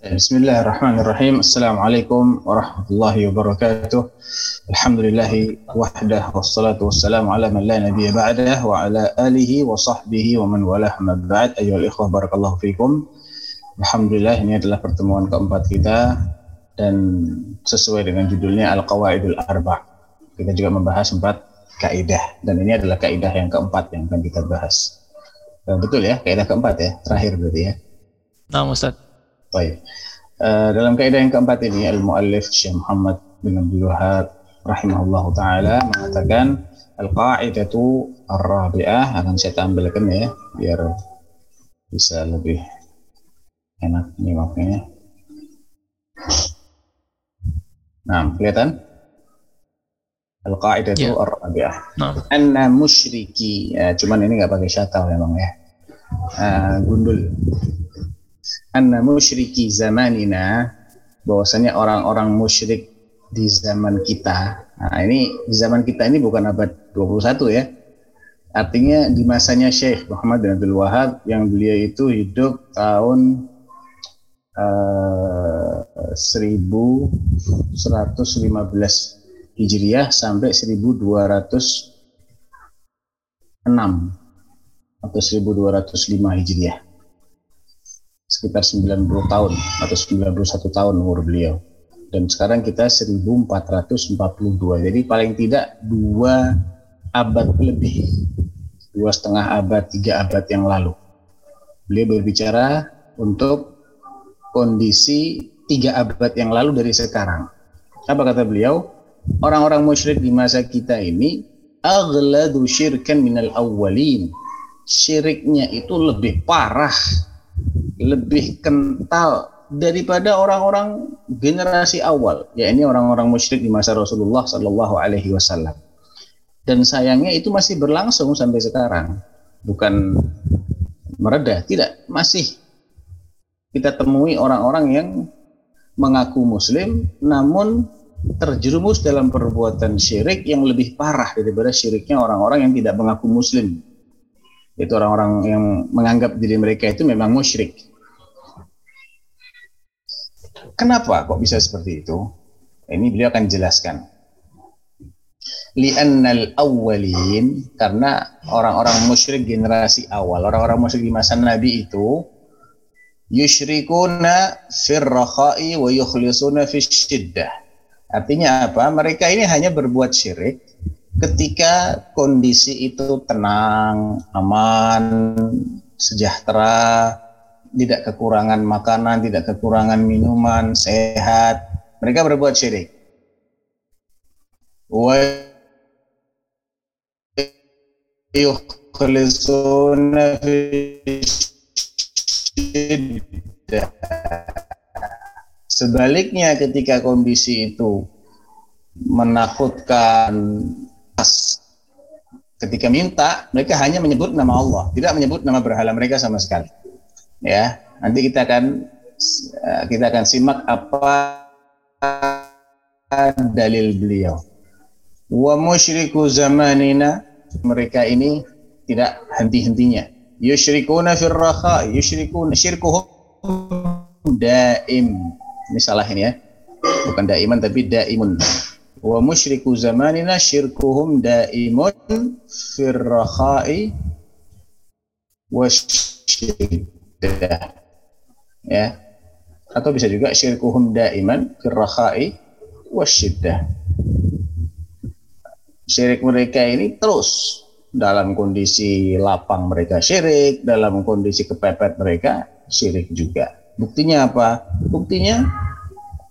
Bismillahirrahmanirrahim. Assalamualaikum warahmatullahi wabarakatuh. Alhamdulillahi wahdah wassalatu wassalamu ala man la nabiyya ba'dah wa ala alihi wa sahbihi wa man walah ba'd. Ayyuhal ikhwah barakallahu fikum. Alhamdulillah ini adalah pertemuan keempat kita dan sesuai dengan judulnya Al-Qawaidul Arba. Kita juga membahas empat kaidah dan ini adalah kaidah yang keempat yang akan kita bahas. Eh, betul ya, kaidah keempat ya, terakhir berarti ya. Nah, Ustadz. Baik. Uh, dalam kaidah yang keempat ini al-muallif Syekh Muhammad bin Abdul Wahab rahimahullah taala mengatakan al-qa'idatu ar-rabi'ah akan saya tampilkan ya biar bisa lebih enak nyimaknya. Nah, kelihatan? Al-qa'idatu Ya. ar-rabi'ah. Nah, Anna musyriki. Ya, cuman ini nggak pakai syatau memang ya. Ah, gundul. Anna musyriki zamanina bahwasanya orang-orang musyrik di zaman kita. Nah, ini di zaman kita ini bukan abad 21 ya. Artinya di masanya Syekh Muhammad bin Abdul Wahab yang beliau itu hidup tahun eh, 1115 Hijriah sampai 1206 atau 1205 Hijriah. Sekitar 90 tahun atau 91 tahun umur beliau. Dan sekarang kita 1442. Jadi paling tidak dua abad lebih. Dua setengah abad, tiga abad yang lalu. Beliau berbicara untuk kondisi tiga abad yang lalu dari sekarang. Apa kata beliau? Orang-orang musyrik di masa kita ini aghladu syirkan minal awwalin. Syiriknya itu lebih parah, lebih kental daripada orang-orang generasi awal, yakni orang-orang musyrik di masa Rasulullah Shallallahu Alaihi Wasallam. Dan sayangnya itu masih berlangsung sampai sekarang, bukan mereda, tidak, masih kita temui orang-orang yang mengaku Muslim, namun terjerumus dalam perbuatan syirik yang lebih parah daripada syiriknya orang-orang yang tidak mengaku Muslim. Itu orang-orang yang menganggap diri mereka itu memang musyrik. Kenapa kok bisa seperti itu? Ini beliau akan jelaskan. Li'annal awwalin karena orang-orang musyrik generasi awal, orang-orang musyrik di masa Nabi itu yusyrikuna fir rakha'i wa yukhlisuna fis syiddah. Artinya apa? Mereka ini hanya berbuat syirik ketika kondisi itu tenang, aman, sejahtera, tidak kekurangan makanan, tidak kekurangan minuman, sehat. Mereka berbuat syirik. Sebaliknya ketika kondisi itu menakutkan ketika minta mereka hanya menyebut nama Allah, tidak menyebut nama berhala mereka sama sekali. Ya, nanti kita akan eh, kita akan simak apa dalil beliau. Wa musyriku zamanina mereka ini tidak henti-hentinya. Yusyrikuna fir rakha, yusyrikuna syirkuhum daim. Ini salah ini ya. Bukan daiman tapi daimun. Wa musyriku zamanina syirkuhum daimun fir rakha'i wasyiddah. Ya. Atau bisa juga syirkuhum daiman fir rakha'i wasyiddah. Syirik mereka ini terus dalam kondisi lapang mereka syirik, dalam kondisi kepepet mereka syirik juga. Buktinya apa? Buktinya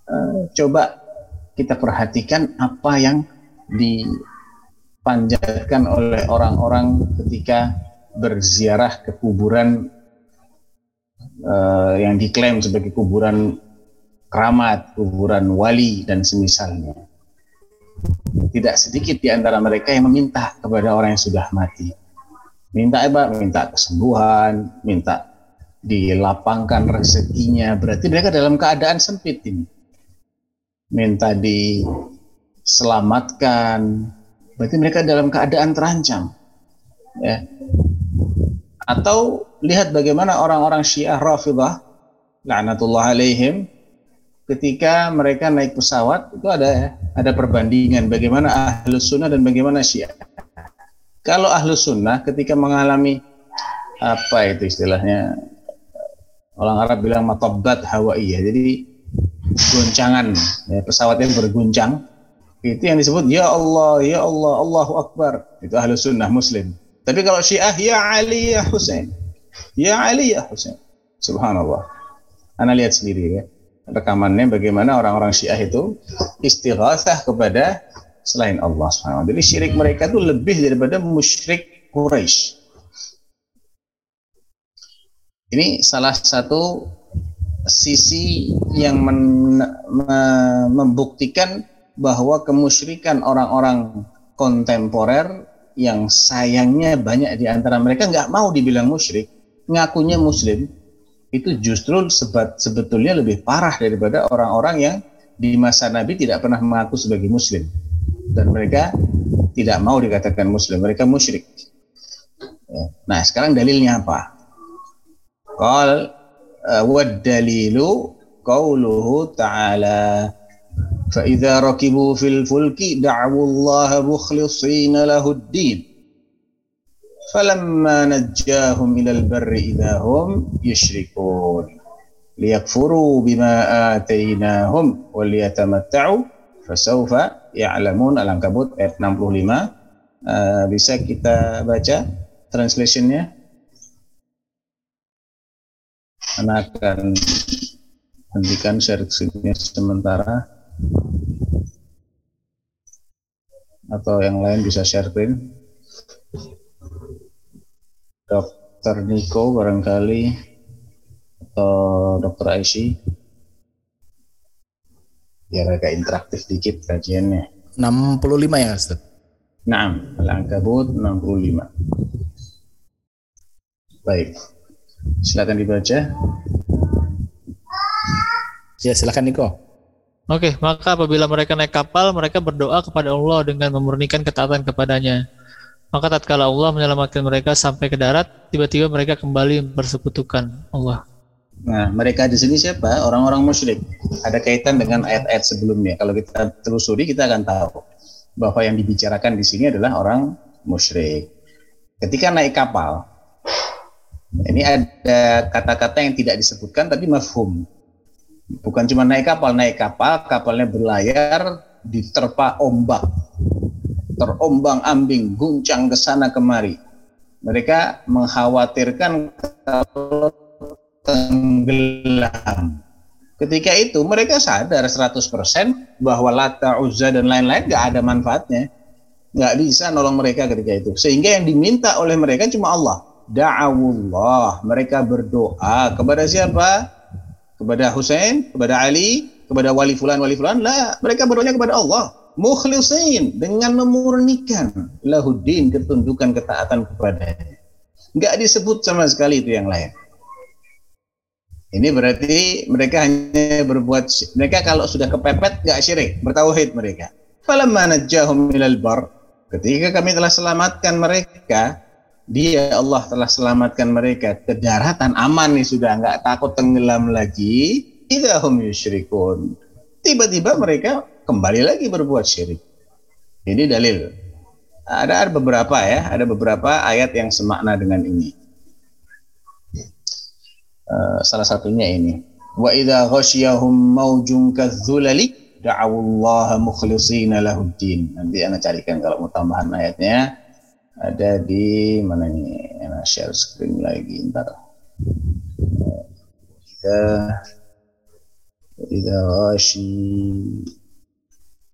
eh, coba kita perhatikan apa yang dipanjatkan oleh orang-orang ketika berziarah ke kuburan eh, yang diklaim sebagai kuburan keramat, kuburan wali dan semisalnya. Tidak sedikit di antara mereka yang meminta kepada orang yang sudah mati. Minta apa? Minta kesembuhan, minta dilapangkan rezekinya. Berarti mereka dalam keadaan sempit ini. Minta diselamatkan. Berarti mereka dalam keadaan terancam. Ya. Atau lihat bagaimana orang-orang Syiah Rafidah laknatullah alaihim ketika mereka naik pesawat itu ada ada perbandingan bagaimana ahlus sunnah dan bagaimana syiah. Kalau ahlus sunnah ketika mengalami apa itu istilahnya? Orang Arab bilang matabat hawaiyah jadi goncangan ya, pesawatnya berguncang itu yang disebut ya Allah ya Allah Allahu Akbar. Itu ahlus sunnah muslim. Tapi kalau syiah ya Ali ya Husain ya Ali ya Husain subhanallah anda lihat sendiri ya rekamannya bagaimana orang-orang Syiah itu istighatsah kepada selain Allah SWT. Jadi syirik mereka itu lebih daripada musyrik Quraisy. Ini salah satu sisi yang membuktikan bahwa kemusyrikan orang-orang kontemporer yang sayangnya banyak di antara mereka nggak mau dibilang musyrik, ngakunya muslim, itu justru sebat, sebetulnya lebih parah daripada orang-orang yang di masa Nabi tidak pernah mengaku sebagai Muslim dan mereka tidak mau dikatakan Muslim, mereka musyrik. Ya. Nah, sekarang dalilnya apa? Qal uh, wad dalilu qauluhu ta'ala fa idza rakibu fil fulki da'u Allah mukhlishina lahu ad-din فلما نجاهم إلى البر إذا هم يشركون ليكفروا بما آتيناهم وليتمتعوا فسوف يعلمون. Ayat 65 eh, bisa kita baca translationnya? Anda akan hentikan seriksinya sementara? Atau yang lain bisa share screen. Dokter Niko barangkali atau Dokter Aisyah biar agak interaktif dikit kajiannya. 65 ya Ustaz? Nah, Al-Ankabut 65. Baik. Silakan dibaca. Ya, silakan Niko. Oke, maka apabila mereka naik kapal, mereka berdoa kepada Allah dengan memurnikan ketaatan kepadanya. Maka tatkala Allah menyelamatkan mereka sampai ke darat, tiba-tiba mereka kembali bersekutukan Allah. Nah, mereka di sini siapa? Orang-orang musyrik. Ada kaitan dengan ayat-ayat sebelumnya. Kalau kita telusuri, kita akan tahu bahwa yang dibicarakan di sini adalah orang musyrik. Ketika naik kapal, ini ada kata-kata yang tidak disebutkan tapi mafhum. Bukan cuma naik kapal, naik kapal, kapalnya berlayar, diterpa ombak terombang-ambing, guncang ke sana kemari. Mereka mengkhawatirkan kalau tenggelam. Ketika itu mereka sadar 100% bahwa Lata, Uzza dan lain-lain gak ada manfaatnya. Gak bisa nolong mereka ketika itu. Sehingga yang diminta oleh mereka cuma Allah. Da'awullah. Mereka berdoa kepada siapa? Kepada Hussein, kepada Ali, kepada wali fulan, wali fulan. Lah, mereka berdoa kepada Allah mukhlisin dengan memurnikan lahuddin ketundukan ketaatan kepadanya. Enggak disebut sama sekali itu yang lain. Ini berarti mereka hanya berbuat mereka kalau sudah kepepet enggak syirik, bertauhid mereka. Falamma ilal bar ketika kami telah selamatkan mereka dia Allah telah selamatkan mereka ke daratan aman nih sudah enggak takut tenggelam lagi idahum yusyrikun tiba-tiba mereka kembali lagi berbuat syirik. Ini dalil. Ada, beberapa ya, ada beberapa ayat yang semakna dengan ini. Uh, salah satunya ini. Wa idza ghasyahum maujun kadzulali da'awullaha mukhlishina lahuddin. Nanti ana carikan kalau mau tambahan ayatnya. Ada di mana ini? Ana share screen lagi ntar. Idza idza ghashi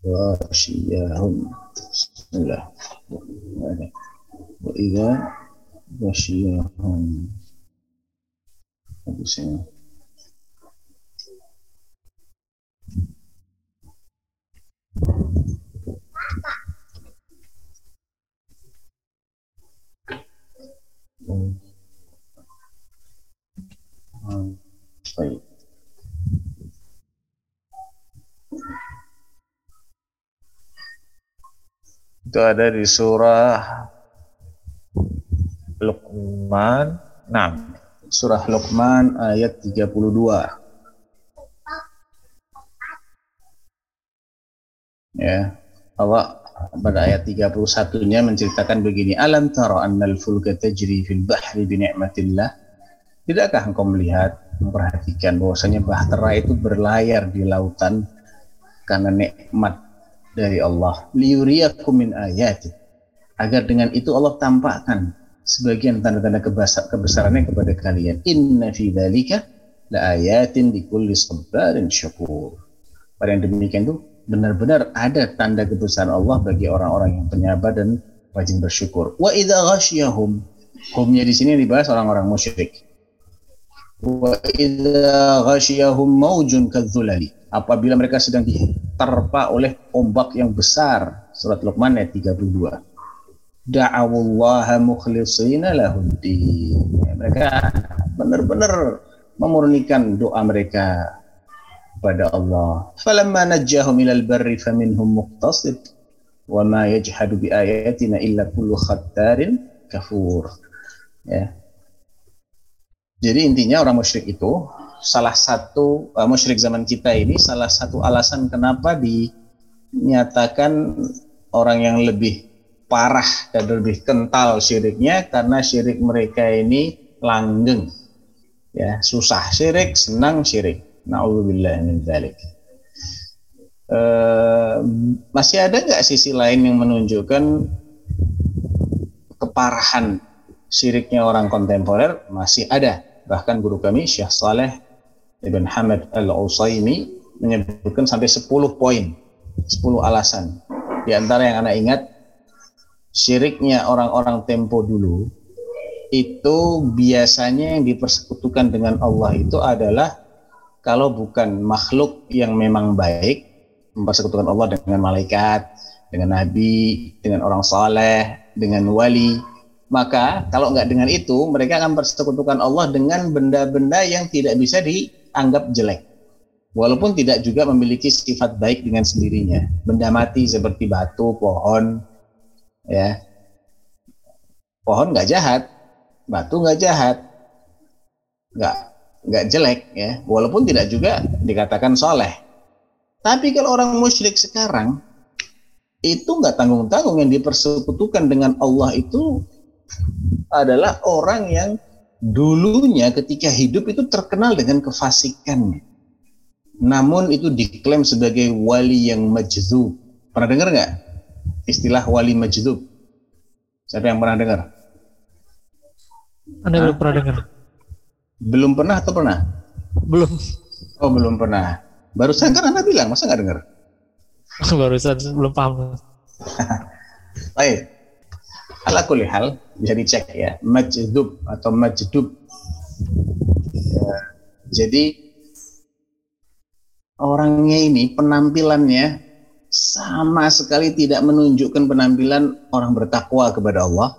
غاشياهم بسم الله. وإذا غشياهم طيب. Itu ada di surah Luqman. Nah, surah Luqman ayat 32. Ya, Allah pada ayat 31-nya menceritakan begini, "Alam tara annal fulka tajri fil bahri bi ni'matillah?" Tidakkah engkau melihat, memperhatikan bahwasanya bahtera itu berlayar di lautan karena nikmat dari Allah. Liyuriyakum min ayati. Agar dengan itu Allah tampakkan sebagian tanda-tanda kebesarannya kepada kalian. Inna fi dzalika la ayatin likulli sabarin syakur. Pada yang demikian itu benar-benar ada tanda kebesaran Allah bagi orang-orang yang penyabar dan rajin bersyukur. Wa idza ghasyahum humnya di sini dibahas orang-orang musyrik. Wa idza ghasyahum maujun kadzulali. Apabila mereka sedang diterpa oleh ombak yang besar. Surat Luqman ayat 32. Da'awullaha mukhlishina lahuddin. Mereka benar-benar memurnikan doa mereka kepada Allah. Falamma najjahum ilal barri faminhum muqtasid wa ma yajhadu bi ayatina illa kullu khattarin kafur. Ya. Jadi intinya orang musyrik itu salah satu uh, musyrik zaman kita ini salah satu alasan kenapa dinyatakan orang yang lebih parah dan lebih kental syiriknya karena syirik mereka ini langgeng. Ya, susah syirik, senang syirik. Na'udzubillah min dzalik. Uh, masih ada nggak sisi lain yang menunjukkan keparahan syiriknya orang kontemporer? Masih ada. Bahkan guru kami Syekh Saleh Ibn Hamad Al-Usaimi menyebutkan sampai 10 poin, 10 alasan. Di antara yang anak ingat, syiriknya orang-orang tempo dulu itu biasanya yang dipersekutukan dengan Allah itu adalah kalau bukan makhluk yang memang baik mempersekutukan Allah dengan malaikat, dengan nabi, dengan orang saleh, dengan wali, maka kalau nggak dengan itu mereka akan persekutukan Allah dengan benda-benda yang tidak bisa dianggap jelek. Walaupun tidak juga memiliki sifat baik dengan sendirinya. Benda mati seperti batu, pohon, ya. Pohon nggak jahat, batu nggak jahat, nggak nggak jelek ya, walaupun tidak juga dikatakan soleh. Tapi kalau orang musyrik sekarang itu nggak tanggung-tanggung yang dipersekutukan dengan Allah itu adalah orang yang dulunya ketika hidup itu terkenal dengan kefasikannya. Namun itu diklaim sebagai wali yang majdub. Pernah dengar nggak istilah wali majdub? Siapa yang pernah dengar? Anda belum pernah dengar? Belum pernah atau pernah? Belum. Oh belum pernah. Barusan kan Anda bilang, masa nggak dengar? Barusan belum paham. Baik. Ala kulli hal bisa dicek ya. Majdub atau majdub. Ya, jadi orangnya ini penampilannya sama sekali tidak menunjukkan penampilan orang bertakwa kepada Allah,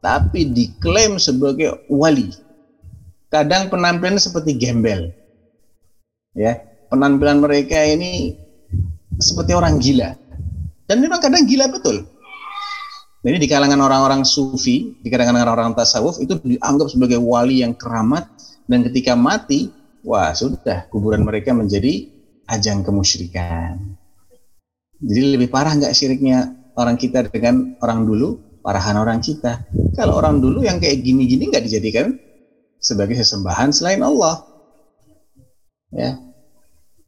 tapi diklaim sebagai wali kadang penampilannya seperti gembel. Ya, penampilan mereka ini seperti orang gila. Dan memang kadang gila betul. Jadi di kalangan orang-orang sufi, di kalangan orang-orang tasawuf itu dianggap sebagai wali yang keramat dan ketika mati, wah sudah kuburan mereka menjadi ajang kemusyrikan. Jadi lebih parah nggak syiriknya orang kita dengan orang dulu, parahan orang kita. Kalau orang dulu yang kayak gini-gini nggak dijadikan sebagai sesembahan selain Allah. Ya.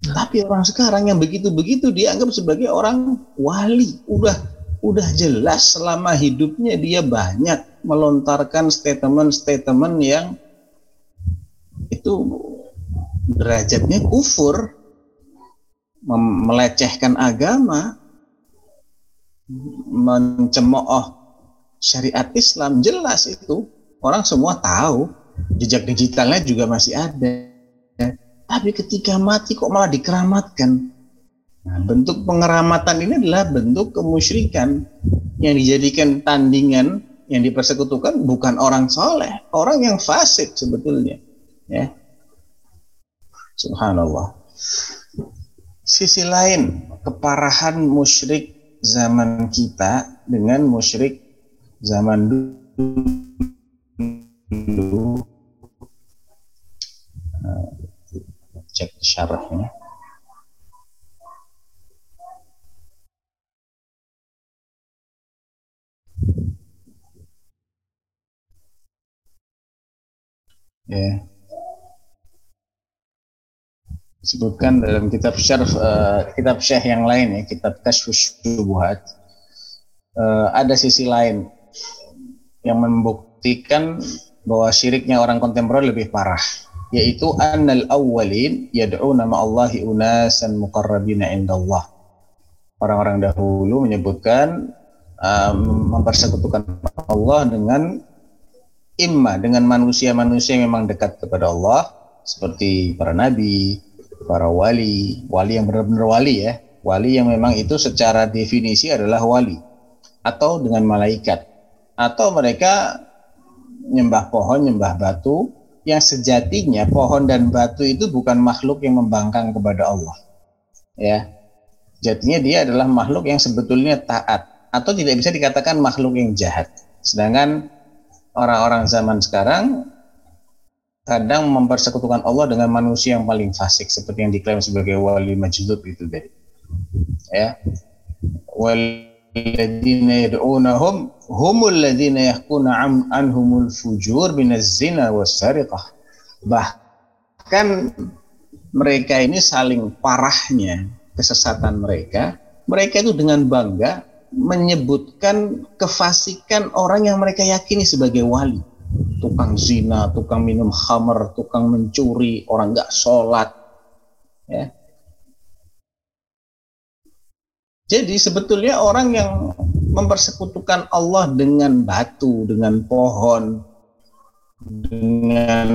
Tapi orang sekarang yang begitu-begitu dianggap sebagai orang wali. Udah udah jelas selama hidupnya dia banyak melontarkan statement-statement yang itu derajatnya kufur, melecehkan agama, mencemooh syariat Islam jelas itu orang semua tahu jejak digitalnya juga masih ada. Tapi ketika mati kok malah dikeramatkan. Nah, bentuk pengeramatan ini adalah bentuk kemusyrikan yang dijadikan tandingan yang dipersekutukan bukan orang soleh, orang yang fasik sebetulnya. Ya. Subhanallah. Sisi lain, keparahan musyrik zaman kita dengan musyrik zaman dulu. Nah, cek syarahnya. Ya. Disebutkan dalam kitab syarh uh, kitab syarh yang lain ya, kitab Kashfus Syubuhat. Uh, ada sisi lain yang membuktikan bahwa syiriknya orang kontemporer lebih parah yaitu annal awwalin yad'una ma'allahi unasan muqarrabina indallah. Orang-orang dahulu menyebutkan um, mempersekutukan Allah dengan imma dengan manusia-manusia yang memang dekat kepada Allah seperti para nabi, para wali, wali yang benar-benar wali ya, wali yang memang itu secara definisi adalah wali. Atau dengan malaikat. Atau mereka nyembah pohon, nyembah batu yang sejatinya pohon dan batu itu bukan makhluk yang membangkang kepada Allah. Ya. Jadinya dia adalah makhluk yang sebetulnya taat atau tidak bisa dikatakan makhluk yang jahat. Sedangkan orang-orang zaman sekarang kadang mempersekutukan Allah dengan manusia yang paling fasik seperti yang diklaim sebagai wali majlub itu tadi. Ya. Walladzina yad'unahum humul ladzina yahkuna anhumul fujur binaz zina was-sariqah. Bahkan mereka ini saling parahnya kesesatan mereka, mereka itu dengan bangga menyebutkan kefasikan orang yang mereka yakini sebagai wali. Tukang zina, tukang minum khamar, tukang mencuri, orang nggak sholat. Ya. Jadi sebetulnya orang yang mempersekutukan Allah dengan batu, dengan pohon, dengan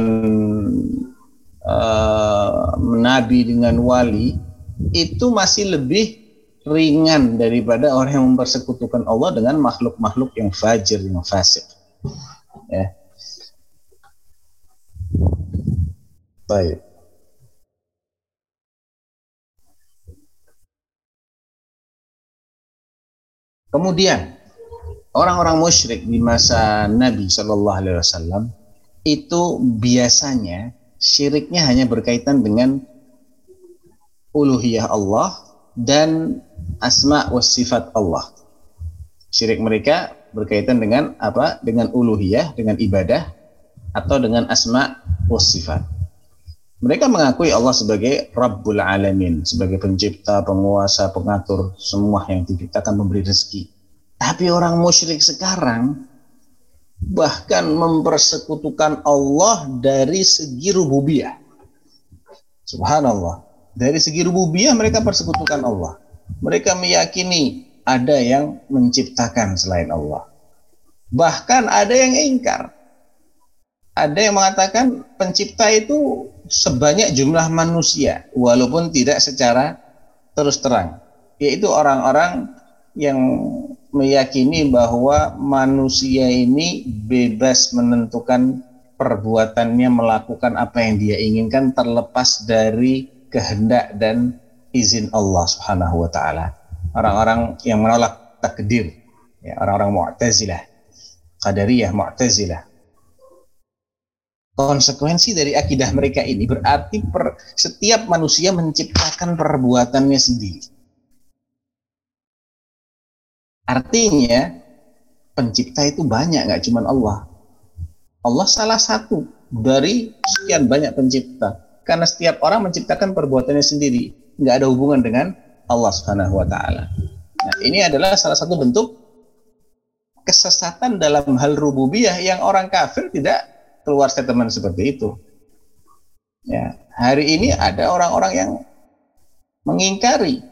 uh, nabi, dengan wali, itu masih lebih ringan daripada orang yang mempersekutukan Allah dengan makhluk-makhluk yang fajir, yang fasik. Ya. Baik. Kemudian orang-orang musyrik di masa Nabi Shallallahu Alaihi Wasallam itu biasanya syiriknya hanya berkaitan dengan uluhiyah Allah dan asma wa sifat Allah. Syirik mereka berkaitan dengan apa? Dengan uluhiyah, dengan ibadah atau dengan asma wa sifat. Mereka mengakui Allah sebagai Rabbul Alamin, sebagai pencipta, penguasa, pengatur semua yang diciptakan memberi rezeki. Tapi orang musyrik sekarang bahkan mempersekutukan Allah dari segi rububiyah. Subhanallah. Dari segi rububiyah mereka persekutukan Allah. Mereka meyakini ada yang menciptakan selain Allah. Bahkan ada yang ingkar. Ada yang mengatakan pencipta itu sebanyak jumlah manusia walaupun tidak secara terus terang. Yaitu orang-orang yang meyakini bahwa manusia ini bebas menentukan perbuatannya melakukan apa yang dia inginkan terlepas dari kehendak dan izin Allah Subhanahu wa taala. Orang-orang yang menolak takdir, ya, orang-orang Mu'tazilah, Qadariyah, Mu'tazilah. Konsekuensi dari akidah mereka ini berarti per, setiap manusia menciptakan perbuatannya sendiri. Artinya pencipta itu banyak, nggak cuma Allah. Allah salah satu dari sekian banyak pencipta karena setiap orang menciptakan perbuatannya sendiri, nggak ada hubungan dengan Allah Subhanahu wa taala. Nah, ini adalah salah satu bentuk kesesatan dalam hal rububiyah yang orang kafir tidak keluar statement seperti itu. Ya, hari ini ada orang-orang yang mengingkari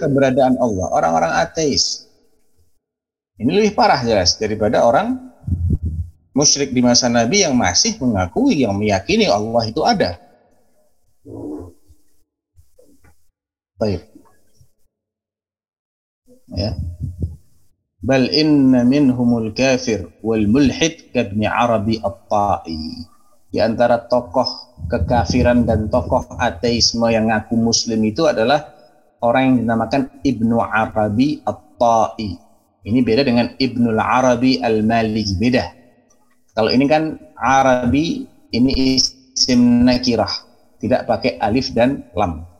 keberadaan Allah, orang-orang ateis. Ini lebih parah jelas daripada orang musyrik di masa Nabi yang masih mengakui, yang meyakini Allah itu ada. Baik. Ya. Bal inna minhumul kafir wal mulhid kabni Arabi. Di antara tokoh kekafiran dan tokoh ateisme yang ngaku muslim itu adalah orang yang dinamakan Ibnu Arabi at-Ta'i. Ini beda dengan Ibnul Arabi Al-Maliki. Beda. Kalau ini kan Arabi, ini isim nakirah. Tidak pakai alif dan lam.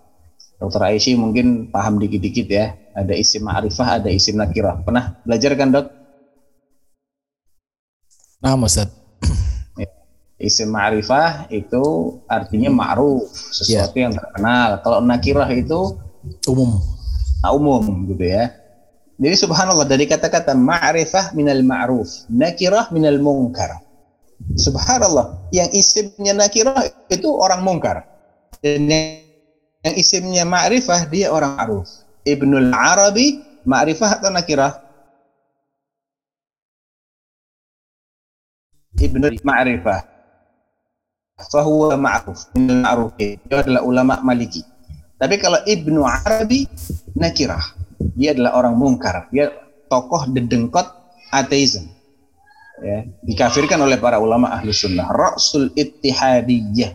Dokter Aisyah mungkin paham dikit-dikit ya. Ada isim ma'rifah, ada isim nakirah. Pernah belajar kan dok? Nah, Ustaz. Isim ma'rifah itu artinya ma'ruf, sesuatu yang terkenal. Kalau nakirah itu Umum. Nah, umum gitu ya. Jadi subhanallah dari kata-kata ma'rifah minal ma'ruf, nakirah minal munkar. Subhanallah, yang isimnya nakirah itu orang mungkar. Dan yang, yang isimnya ma'rifah dia orang ma'ruf. Ibnul Arabi ma'rifah atau nakirah? Ibnul Ma'rifah. Fahuwa ma'ruf. Minal ma'ruf. Dia adalah ulama maliki. Tapi kalau Ibnu Arabi nakirah. Dia adalah orang mungkar. Dia tokoh dedengkot ateisme. Ya, dikafirkan oleh para ulama ahlu sunnah. Rasul ittihadiyah.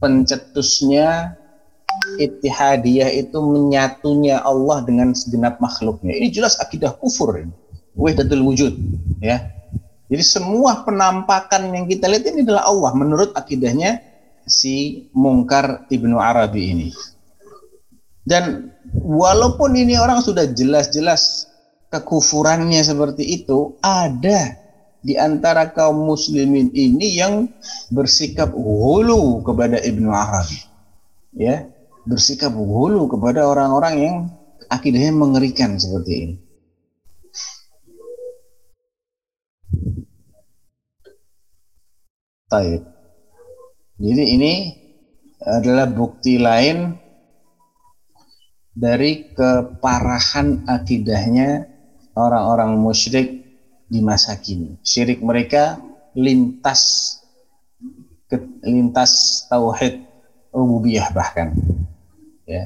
Pencetusnya ittihadiyah itu menyatunya Allah dengan segenap makhluknya. Ini jelas akidah kufur ini. Wahdatul wujud. Ya. Jadi semua penampakan yang kita lihat ini adalah Allah menurut akidahnya si Mungkar Ibnu Arabi ini. Dan walaupun ini orang sudah jelas-jelas kekufurannya seperti itu, ada di antara kaum muslimin ini yang bersikap hulu kepada Ibnu Arabi. Ya, bersikap hulu kepada orang-orang yang akidahnya mengerikan seperti ini. Taib. Jadi ini adalah bukti lain dari keparahan akidahnya orang-orang musyrik di masa kini. Syirik mereka lintas lintas tauhid rububiyah bahkan. Ya.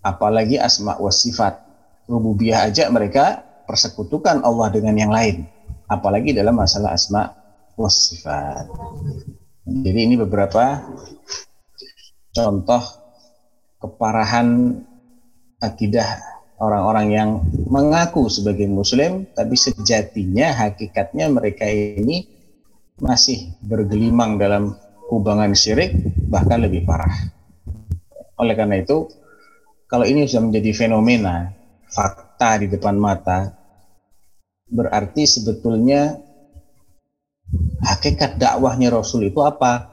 Apalagi asma wa sifat. Rububiyah aja mereka persekutukan Allah dengan yang lain. Apalagi dalam masalah asma wa sifat. Jadi ini beberapa contoh keparahan akidah orang-orang yang mengaku sebagai muslim tapi sejatinya hakikatnya mereka ini masih bergelimang dalam kubangan syirik bahkan lebih parah. Oleh karena itu kalau ini sudah menjadi fenomena fakta di depan mata berarti sebetulnya hakikat dakwahnya Rasul itu apa?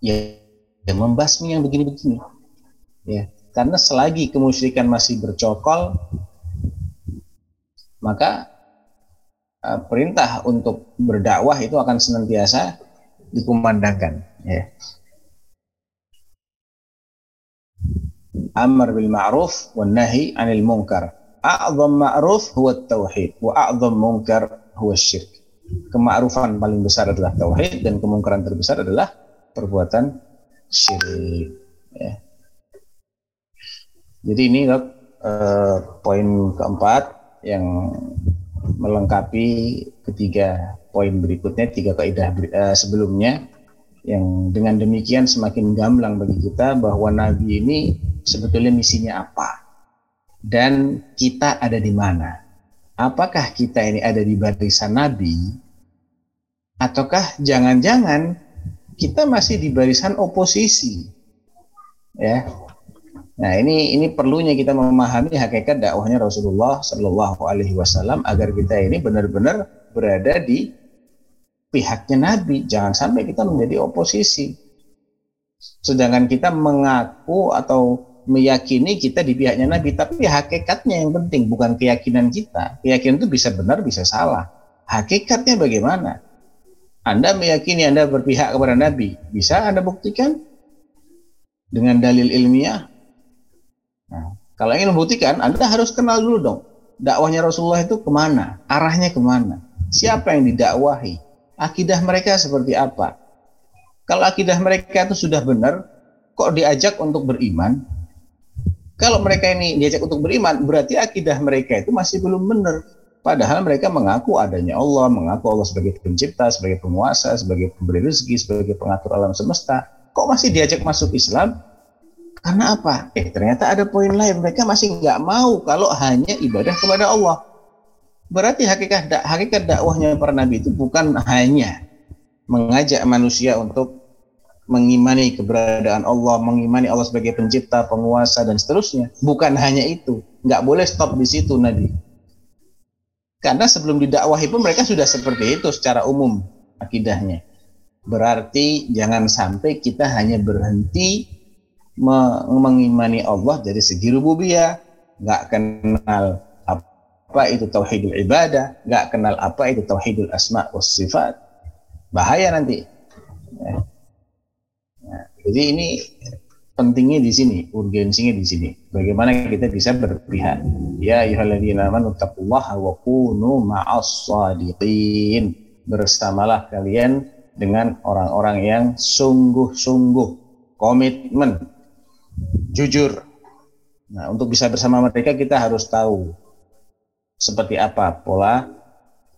Ya, ya membasmi yang begini-begini. Ya, karena selagi kemusyrikan masih bercokol, maka uh, perintah untuk berdakwah itu akan senantiasa dikumandangkan. Ya. Amr bil ma'ruf wa nahi anil munkar. A'zam ma'ruf huwa tauhid wa a'zam munkar huwa syirk. Kema'rufan paling besar adalah tauhid dan kemungkaran terbesar adalah perbuatan syirik. Ya. Jadi ini eh, poin keempat yang melengkapi ketiga poin berikutnya tiga kaidah eh, sebelumnya yang dengan demikian semakin gamblang bagi kita bahwa Nabi ini sebetulnya misinya apa dan kita ada di mana. Apakah kita ini ada di barisan Nabi ataukah jangan-jangan kita masih di barisan oposisi? Ya, Nah ini ini perlunya kita memahami hakikat dakwahnya Rasulullah Shallallahu Alaihi Wasallam agar kita ini benar-benar berada di pihaknya Nabi. Jangan sampai kita menjadi oposisi. Sedangkan kita mengaku atau meyakini kita di pihaknya Nabi, tapi hakikatnya yang penting bukan keyakinan kita. Keyakinan itu bisa benar, bisa salah. Hakikatnya bagaimana? Anda meyakini Anda berpihak kepada Nabi, bisa Anda buktikan dengan dalil ilmiah? Nah, kalau ingin membuktikan, Anda harus kenal dulu dong. Dakwahnya Rasulullah itu ke mana? Arahnya ke mana? Siapa yang didakwahi? Akidah mereka seperti apa? Kalau akidah mereka itu sudah benar, kok diajak untuk beriman? Kalau mereka ini diajak untuk beriman, berarti akidah mereka itu masih belum benar. Padahal mereka mengaku adanya Allah, mengaku Allah sebagai pencipta, sebagai penguasa, sebagai pemberi rezeki, sebagai pengatur alam semesta. Kok masih diajak masuk Islam? Karena apa? Eh ternyata ada poin lain. Mereka masih nggak mau kalau hanya ibadah kepada Allah. Berarti hakikat hakikat dakwahnya para nabi itu bukan hanya mengajak manusia untuk mengimani keberadaan Allah, mengimani Allah sebagai pencipta, penguasa dan seterusnya. Bukan hanya itu. Nggak boleh stop di situ Nabi. Karena sebelum didakwahi pun mereka sudah seperti itu secara umum akidahnya. Berarti jangan sampai kita hanya berhenti me- mengimani Allah dari segi rububiyah, nggak kenal apa itu tauhidul ibadah, nggak kenal apa itu tauhidul asma was sifat. Bahaya nanti. Ya. Jadi ini pentingnya di sini, urgensinya di sini. Bagaimana kita bisa berpihak. Ya ayyuhalladzina amanu taqullaha wa kunu ma'as shadiqin. Bersamalah kalian dengan orang-orang yang sungguh-sungguh komitmen jujur. Nah, untuk bisa bersama mereka kita harus tahu seperti apa pola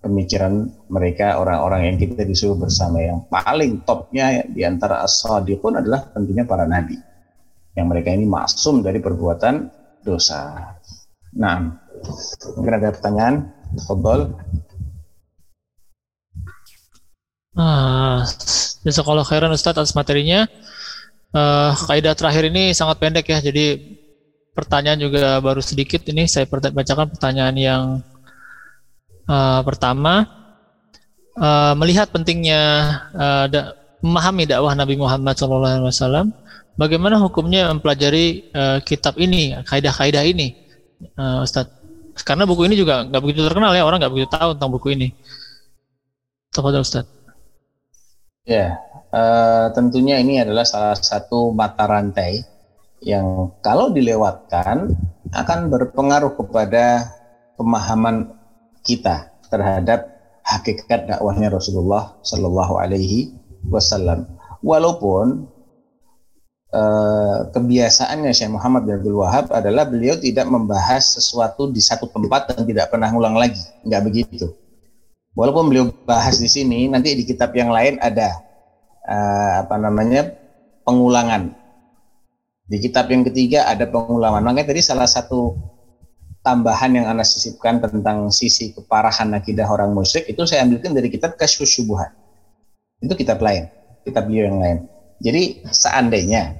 pemikiran mereka orang-orang yang kita disuruh bersama yang paling topnya di antara as-sadiqun adalah tentunya para nabi yang mereka ini maksum dari perbuatan dosa. Nah, mungkin ada pertanyaan, Fadol. Ah, sekolah khairan Ustadz atas materinya. Eh, kaidah terakhir ini sangat pendek ya, jadi pertanyaan juga baru sedikit. Ini saya bacakan pertanyaan yang eh, pertama. Eh, melihat pentingnya eh, da- memahami dakwah Nabi Muhammad SAW, bagaimana hukumnya mempelajari eh, kitab ini, kaidah-kaidah ini, eh, Ustadz? Karena buku ini juga nggak begitu terkenal ya, orang nggak begitu tahu tentang buku ini. Tafadhol Ustadz. Ya, eh, tentunya ini adalah salah satu mata rantai yang kalau dilewatkan akan berpengaruh kepada pemahaman kita terhadap hakikat dakwahnya Rasulullah Shallallahu Alaihi Wasallam. Walaupun eh, kebiasaannya Syekh Muhammad bin Abdul Wahab adalah beliau tidak membahas sesuatu di satu tempat dan tidak pernah ulang lagi, nggak begitu. Walaupun beliau bahas di sini, nanti di kitab yang lain ada uh, apa namanya pengulangan. Di kitab yang ketiga ada pengulangan. Makanya tadi salah satu tambahan yang anda sisipkan tentang sisi keparahan akidah orang musyrik itu saya ambilkan dari kitab Kasyfus Syubuhat. Itu kitab lain, kitab beliau yang lain. Jadi seandainya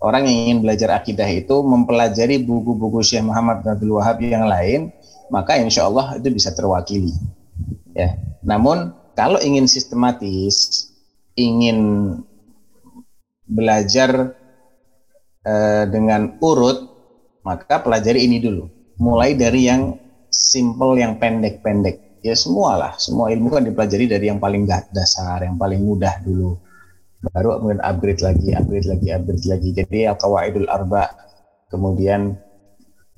orang yang ingin belajar akidah itu mempelajari buku-buku Syekh Muhammad bin Abdul Wahab yang lain, maka insya Allah itu bisa terwakili. Ya. Namun kalau ingin sistematis, ingin belajar eh, dengan urut, maka pelajari ini dulu. Mulai dari yang simple, yang pendek-pendek. Ya semualah, semua ilmu kan dipelajari dari yang paling dasar, yang paling mudah dulu. Baru kemudian upgrade lagi, upgrade lagi, upgrade lagi. Jadi al-qawaidul arba, kemudian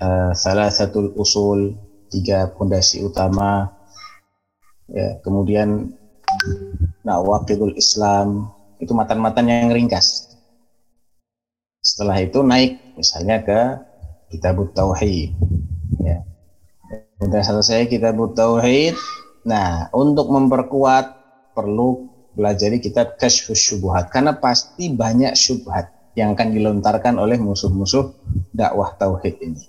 eh, salah satu usul, tiga pondasi utama, ya, kemudian Nawaqidul Islam itu matan-matan yang ringkas. Setelah itu naik misalnya ke Kitabut Tauhid. Ya. Sudah selesai Kitabut Tauhid. Nah, untuk memperkuat perlu belajari kitab Kasyfus Syubuhat karena pasti banyak syubhat yang akan dilontarkan oleh musuh-musuh dakwah tauhid ini.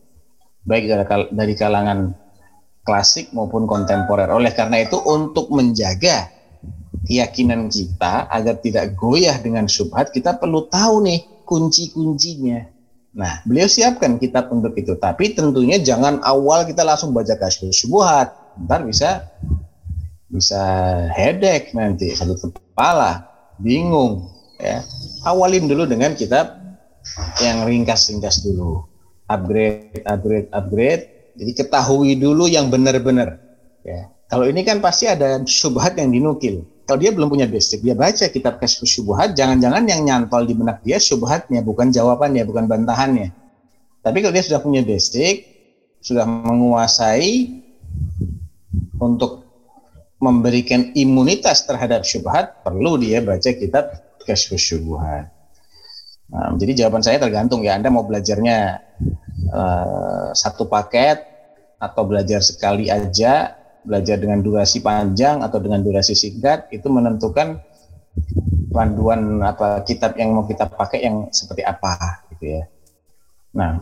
Baik dari kalangan klasik maupun kontemporer. Oleh karena itu untuk menjaga keyakinan kita agar tidak goyah dengan syubhat, kita perlu tahu nih kunci-kuncinya. Nah, beliau siapkan kitab untuk itu. Tapi tentunya jangan awal kita langsung baca kasus syubhat. Ntar bisa bisa headache nanti satu kepala, bingung ya. Awalin dulu dengan kitab yang ringkas-ringkas dulu. Upgrade, upgrade, upgrade. Jadi ketahui dulu yang benar-benar. Ya. Kalau ini kan pasti ada syubhat yang dinukil kalau dia belum punya basic, dia baca kitab Kasyfus Syubhat, jangan-jangan yang nyantol di benak dia syubhatnya, bukan jawabannya, bukan bantahannya. Tapi kalau dia sudah punya basic, sudah menguasai untuk memberikan imunitas terhadap syubhat, perlu dia baca kitab Kasyfus Syubhat. Nah, jadi jawaban saya tergantung ya, Anda mau belajarnya uh, satu paket atau belajar sekali aja belajar dengan durasi panjang atau dengan durasi singkat itu menentukan panduan apa kitab yang mau kita pakai yang seperti apa gitu ya. Nah,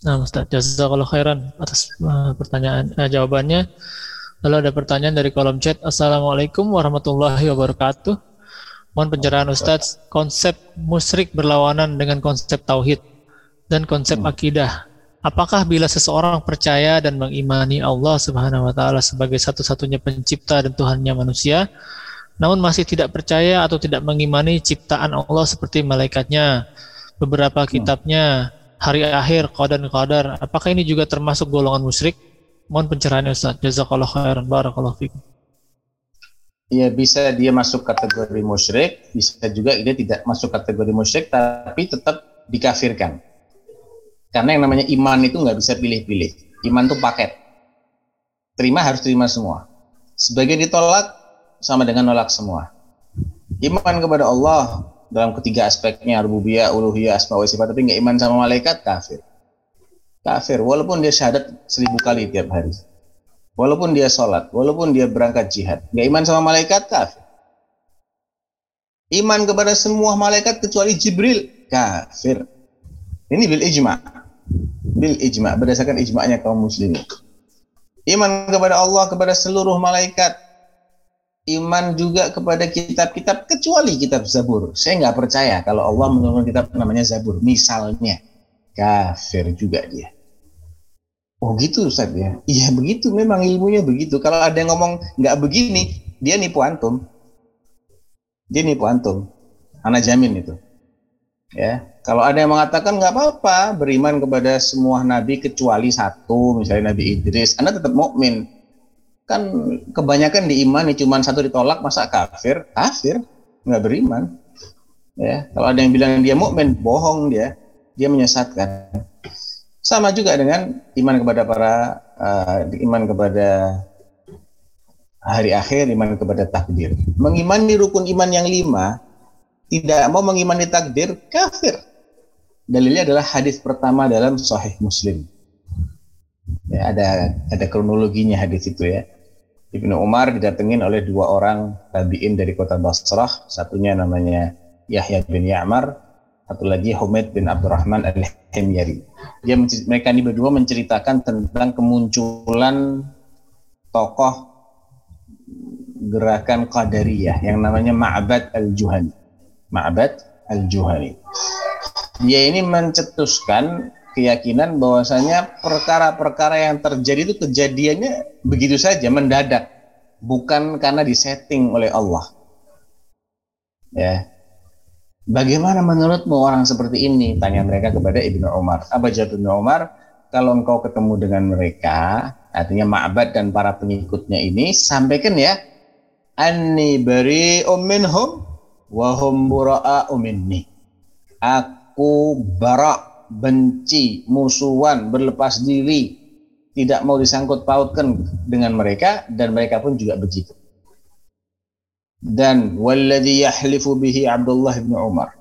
Nah, Ustaz, jazakallah khairan atas uh, pertanyaan uh, jawabannya. Lalu ada pertanyaan dari kolom chat. Assalamualaikum warahmatullahi wabarakatuh. Mohon pencerahan Ustaz, konsep musyrik berlawanan dengan konsep tauhid dan konsep Hmm. akidah. Apakah bila seseorang percaya dan mengimani Allah Subhanahu wa taala sebagai satu-satunya pencipta dan Tuhannya manusia, namun masih tidak percaya atau tidak mengimani ciptaan Allah seperti malaikatnya, beberapa kitabnya, hari akhir, qadar dan qadar, apakah ini juga termasuk golongan musyrik? Mohon pencerahannya Ustaz. Jazakallah khairan. Barakallahu fikum. Ya bisa dia masuk kategori musyrik, bisa juga dia tidak masuk kategori musyrik, tapi tetap dikafirkan. Karena yang namanya iman itu nggak bisa pilih-pilih. Iman itu paket. Terima harus terima semua. Sebagian ditolak sama dengan nolak semua. Iman kepada Allah dalam ketiga aspeknya rububiyah, uluhiyah, asma wa sifat, tapi nggak iman sama malaikat kafir. Kafir, walaupun dia syahadat seribu kali tiap hari. Walaupun dia sholat, walaupun dia berangkat jihad, nggak iman sama malaikat kafir. Iman kepada semua malaikat kecuali Jibril kafir. Ini bil ijma, bil ijma berdasarkan ijma'nya kaum muslimin. Iman kepada Allah kepada seluruh malaikat. Iman juga kepada kitab-kitab kecuali kitab Zabur. Saya nggak percaya kalau Allah menurunkan kitab namanya Zabur. Misalnya kafir juga dia. Oh gitu Ustaz ya? Iya begitu, memang ilmunya begitu. Kalau ada yang ngomong nggak begini, dia nipu antum. Dia nipu antum. Anak jamin itu. Ya, kalau ada yang mengatakan nggak apa-apa beriman kepada semua nabi kecuali satu, misalnya Nabi Idris, Anda tetap mukmin. Kan kebanyakan diimani cuma satu ditolak, masa kafir? Kafir, nggak beriman. Ya, kalau ada yang bilang dia mukmin, bohong dia. Dia menyesatkan. Sama juga dengan iman kepada para uh, iman kepada hari akhir, iman kepada takdir. Mengimani rukun iman yang lima, tidak mau mengimani takdir, kafir. Dalilnya adalah hadis pertama dalam Sahih Muslim. Ya, ada ada kronologinya hadis itu ya. Ibnu Umar didatengin oleh dua orang tabiin dari kota Basrah, satunya namanya Yahya bin Ya'mar, satu lagi Humaid bin Abdurrahman al-Himyari. Dia mereka ini berdua menceritakan tentang kemunculan tokoh gerakan Qadariyah yang namanya Ma'bad al-Juhani. Ma'bad al-Juhani. Dia ini mencetuskan keyakinan bahwasanya perkara-perkara yang terjadi itu kejadiannya begitu saja mendadak, bukan karena disetting oleh Allah. Ya. Bagaimana menurutmu orang seperti ini? Tanya mereka kepada Ibnu Umar. Apa jawab Ibnu Umar? Kalau engkau ketemu dengan mereka, artinya Ma'bad dan para pengikutnya ini, sampaikan ya, anni bari minhum wa hum bura'a'u minni. Aku bara, benci, musuhan, berlepas diri, tidak mau disangkut pautkan dengan mereka dan mereka pun juga begitu. Dan walladhi yahlifu bihi Abdullah bin Umar.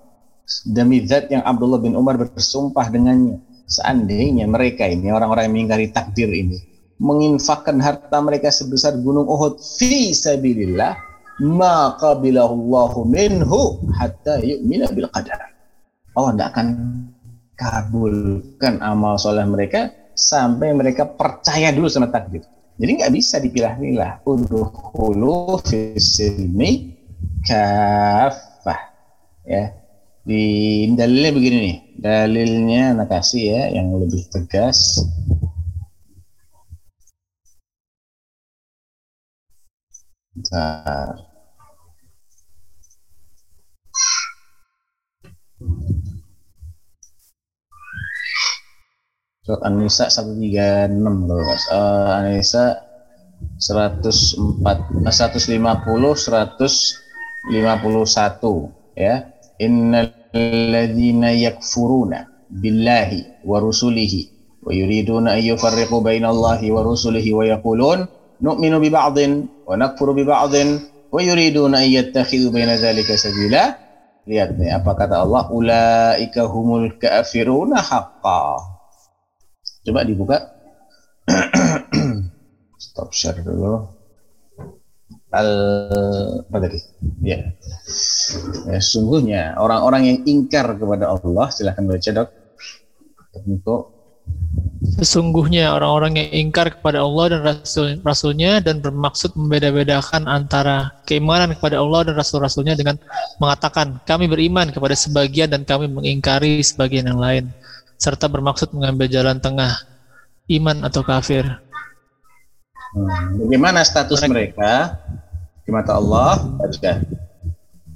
Demi zat yang Abdullah bin Umar bersumpah dengannya. Seandainya mereka ini orang-orang yang mengingkari takdir ini menginfakkan harta mereka sebesar gunung Uhud fi sabilillah ma qabilahu Allahu minhu hatta yu'mina bil qadar. Allah tidak akan kabulkan amal soleh mereka sampai mereka percaya dulu sama takdir. Jadi nggak bisa dipilah-pilah. Udhulu fisilmi kafah. Ya. Di dalilnya begini nih. Dalilnya anak kasih ya yang lebih tegas. Bentar. Surat An-Nisa 136 loh Mas. Uh, An-Nisa 104 uh, 150 151 ya. Innal ladzina yakfuruna billahi wa rusulihi wa yuriduna an yufarriqu bainallahi wa rusulihi wa yaqulun nu'minu bi ba'din wa nakfuru bi ba'din wa yuriduna an yattakhidhu baina dzalika sabila. Lihat nih apa kata Allah, ulaika humul kafiruna haqqan. Coba dibuka. Stop share dulu. Al apa tadi? Ya. ya sungguhnya orang-orang yang ingkar kepada Allah silahkan baca dok. Untuk Sesungguhnya orang-orang yang ingkar kepada Allah dan Rasul Rasulnya dan bermaksud membeda-bedakan antara keimanan kepada Allah dan Rasul-Rasulnya dengan mengatakan kami beriman kepada sebagian dan kami mengingkari sebagian yang lain serta bermaksud mengambil jalan tengah iman atau kafir. Hmm, Bagaimana status mereka di mata Allah?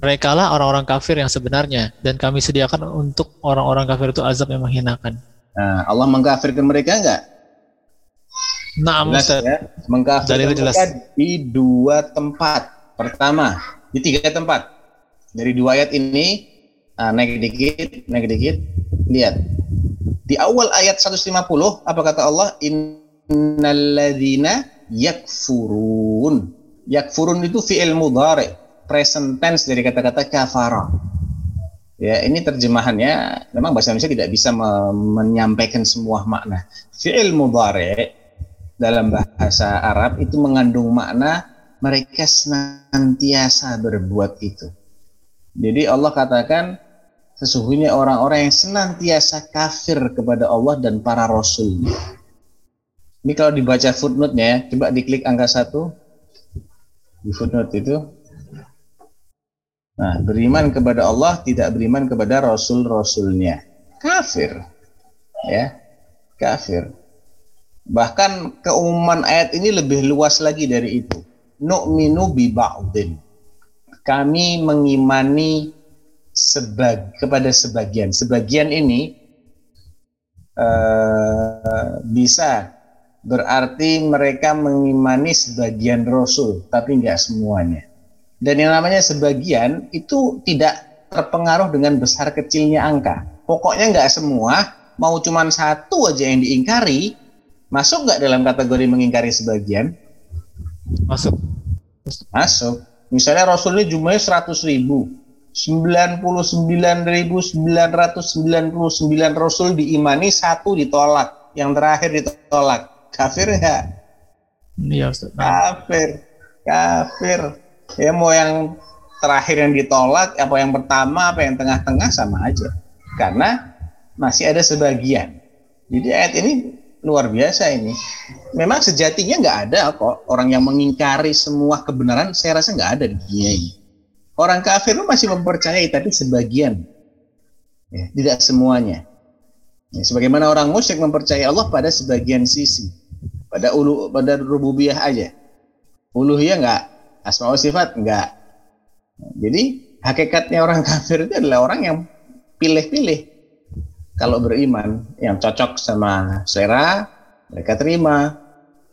Mereka lah orang-orang kafir yang sebenarnya dan kami sediakan untuk orang-orang kafir itu azab yang menghinakan. Nah, Allah mengkafirkan mereka enggak? Nah, Jelas ya. Mengkafirkan Dalilnya jelas. mereka di dua tempat. Pertama, di tiga tempat. Dari dua ayat ini, ah, naik dikit, naik dikit, lihat. Di awal ayat 150, apa kata Allah? Innalladzina yakfurun. Yakfurun itu fi'il mudhari, present tense dari kata-kata kafara. Ya, ini terjemahannya memang bahasa Indonesia tidak bisa me- menyampaikan semua makna. Fi'il mudhari dalam bahasa Arab itu mengandung makna mereka senantiasa berbuat itu. Jadi Allah katakan sesungguhnya orang-orang yang senantiasa kafir kepada Allah dan para rasulnya. Ini kalau dibaca footnote-nya ya, coba diklik angka satu di footnote itu. Nah, beriman kepada Allah tidak beriman kepada rasul-rasulnya. Kafir. Ya. Kafir. Bahkan keumuman ayat ini lebih luas lagi dari itu. Nu'minu bi ba'din. Kami mengimani sebag kepada sebagian. Sebagian ini eh, bisa berarti mereka mengimani sebagian rasul, tapi enggak semuanya. Dan yang namanya sebagian itu tidak terpengaruh dengan besar kecilnya angka. Pokoknya enggak semua, mau cuman satu aja yang diingkari, masuk nggak dalam kategori mengingkari sebagian? Masuk. Masuk. Misalnya Rasulnya jumlahnya 100 ribu. 99.999 Rasul diimani, satu ditolak. Yang terakhir ditolak. Kafir nggak? Iya, Ustaz. Kafir. Kafir. Ya mau yang terakhir yang ditolak, apa yang pertama, apa yang tengah-tengah sama aja. Karena masih ada sebagian. Jadi ayat ini luar biasa ini. Memang sejatinya nggak ada kok orang yang mengingkari semua kebenaran. Saya rasa nggak ada di dunia ini. Orang kafir masih mempercayai tapi sebagian, ya, tidak semuanya. Ya, sebagaimana orang musyrik mempercayai Allah pada sebagian sisi, pada ulu, pada rububiyah aja. Uluhiyah nggak, asma wa sifat nggak. Jadi hakikatnya orang kafir itu adalah orang yang pilih-pilih. Kalau beriman yang cocok sama selera mereka terima.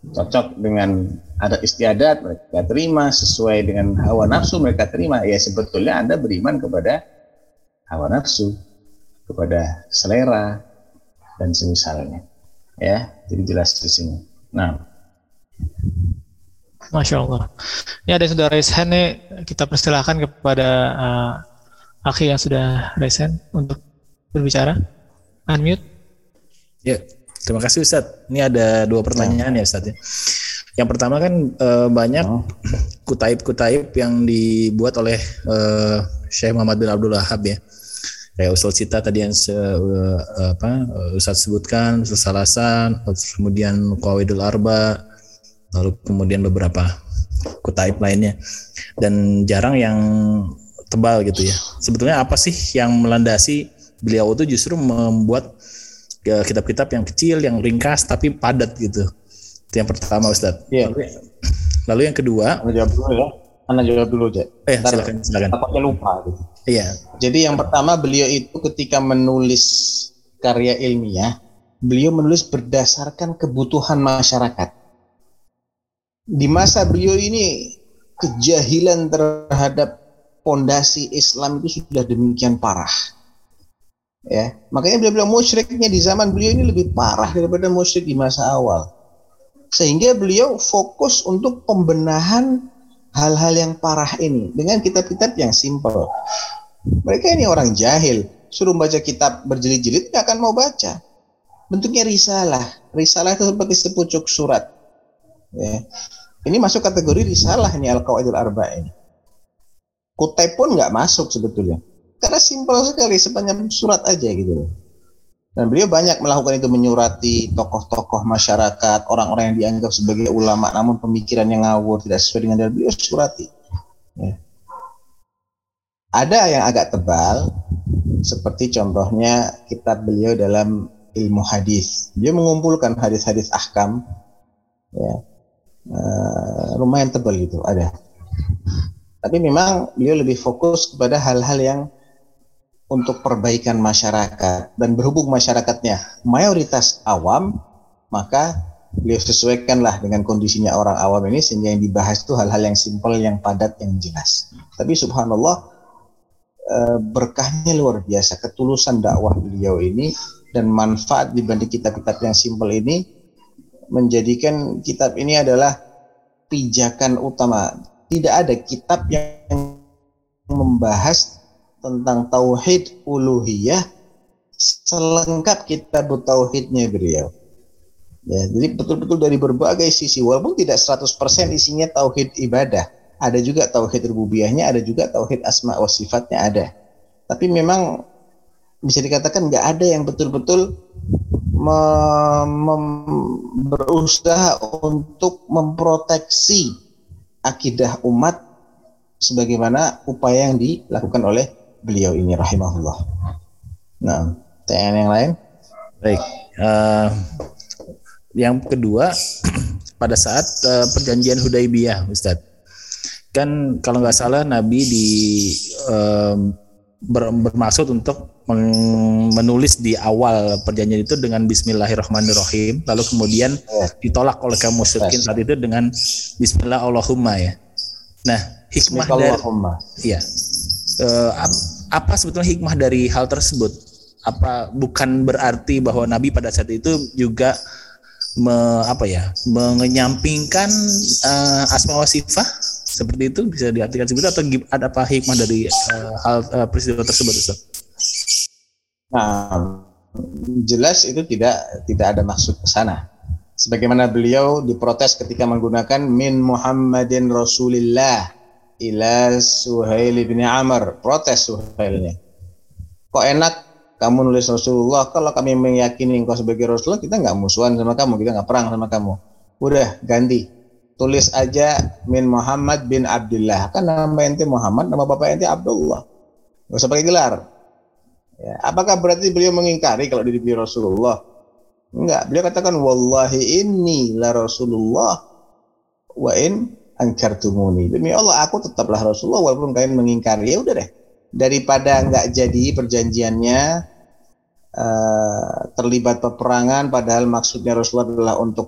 Cocok dengan adat istiadat mereka terima. Sesuai dengan hawa nafsu mereka terima. Ya sebetulnya anda beriman kepada hawa nafsu kepada selera dan semisalnya. Ya jadi jelas di sini. Nah Masya Allah. Ini ada yang sudah raise hand nih, kita persilahkan kepada uh, Aki yang sudah raise hand untuk berbicara. Unmute. Ya, terima kasih Ustadz. Ini ada dua pertanyaan ya Ustadz. ya. Yang pertama kan eh, banyak Oh. kutaib-kutaib yang dibuat oleh eh, Syekh Muhammad bin Abdul Wahab ya. Kayak Ustadz Cita tadi yang se- eh, apa Ustadz sebutkan, Ustadz Salasan, kemudian Qawaidul Arba, lalu kemudian beberapa kutaib lainnya. Dan jarang yang tebal gitu ya. Sebetulnya apa sih yang melandasi beliau itu justru membuat ya, kitab-kitab yang kecil, yang ringkas tapi padat gitu. Itu yang pertama Ustadz. Iya. Lalu, lalu yang kedua, Anda jawab dulu ya Anda jawab dulu Jack eh Ntar silakan silakan. takutnya lupa gitu Iya. Jadi yang pertama beliau itu ketika menulis karya ilmiah, beliau menulis berdasarkan kebutuhan masyarakat. Di masa beliau ini kejahilan terhadap pondasi Islam itu sudah demikian parah. Ya, makanya beliau bilang musyriknya di zaman beliau ini lebih parah daripada musyrik di masa awal. Sehingga beliau fokus untuk pembenahan hal-hal yang parah ini dengan kitab-kitab yang simpel. Mereka ini orang jahil, suruh baca kitab berjilid-jilid nggak akan mau baca. Bentuknya risalah. Risalah itu seperti sepucuk surat. Ya. Ini masuk kategori risalah ini Al-Qawaidul Arba ini. Kutip pun nggak masuk sebetulnya. Karena simpel sekali, sepanjang surat aja gitu. Dan beliau banyak melakukan itu menyurati tokoh-tokoh masyarakat, orang-orang yang dianggap sebagai ulama namun pemikirannya ngawur, tidak sesuai dengan dalil beliau surati. Ya. Ada yang agak tebal, seperti contohnya kitab beliau dalam ilmu hadis. Dia mengumpulkan hadis-hadis ahkam, ya, uh, lumayan tebal gitu, ada. Tapi memang beliau lebih fokus kepada hal-hal yang untuk perbaikan masyarakat dan berhubung masyarakatnya mayoritas awam maka beliau sesuaikanlah dengan kondisinya orang awam ini sehingga yang dibahas itu hal-hal yang simpel yang padat yang jelas tapi subhanallah eh, berkahnya luar biasa ketulusan dakwah beliau ini dan manfaat dibanding kitab-kitab yang simpel ini menjadikan kitab ini adalah pijakan utama tidak ada kitab yang membahas tentang tauhid uluhiyah selengkap kita tauhidnya beliau. Ya, jadi betul-betul dari berbagai sisi walaupun tidak 100% isinya tauhid ibadah, ada juga tauhid rububiyahnya, ada juga tauhid asma wa sifatnya ada. Tapi memang bisa dikatakan nggak ada yang betul-betul berusaha untuk memproteksi akidah umat sebagaimana upaya yang dilakukan oleh beliau ini rahimahullah. Nah, tanya yang lain? Baik. Uh, yang kedua pada saat uh, perjanjian Hudaybiyah, Ustadz. Kan kalau nggak salah Nabi di ber, bermaksud untuk menulis di awal perjanjian itu dengan Bismillahirrahmanirrahim, lalu kemudian ya. ditolak oleh kaum musyrikin saat itu dengan Bismillah Allahumma ya. Nah, hikmah dari ya uh, apa sebetulnya hikmah dari hal tersebut? Apa bukan berarti bahwa Nabi pada saat itu juga me, apa ya mengenyampingkan uh, asma wa sifat seperti itu bisa diartikan seperti itu atau ada apa hikmah dari uh, hal uh, peristiwa tersebut Ustaz? Nah, jelas itu tidak tidak ada maksud ke sana. Sebagaimana beliau diprotes ketika menggunakan min Muhammadin Rasulillah ila Suhail bin Amr. Protes Suhailnya. Kok enak kamu nulis Rasulullah kalau kami meyakini engkau sebagai Rasulullah kita nggak musuhan sama kamu kita nggak perang sama kamu udah ganti tulis aja min Muhammad bin Abdullah kan nama ente Muhammad nama bapak ente Abdullah nggak usah pakai gelar ya, apakah berarti beliau mengingkari kalau diri beliau Rasulullah enggak beliau katakan wallahi inni la Rasulullah wa in angkartumuni. Demi Allah aku tetaplah Rasulullah walaupun kalian mengingkari. Ya udah deh. Daripada nggak jadi perjanjiannya uh, terlibat peperangan padahal maksudnya Rasulullah adalah untuk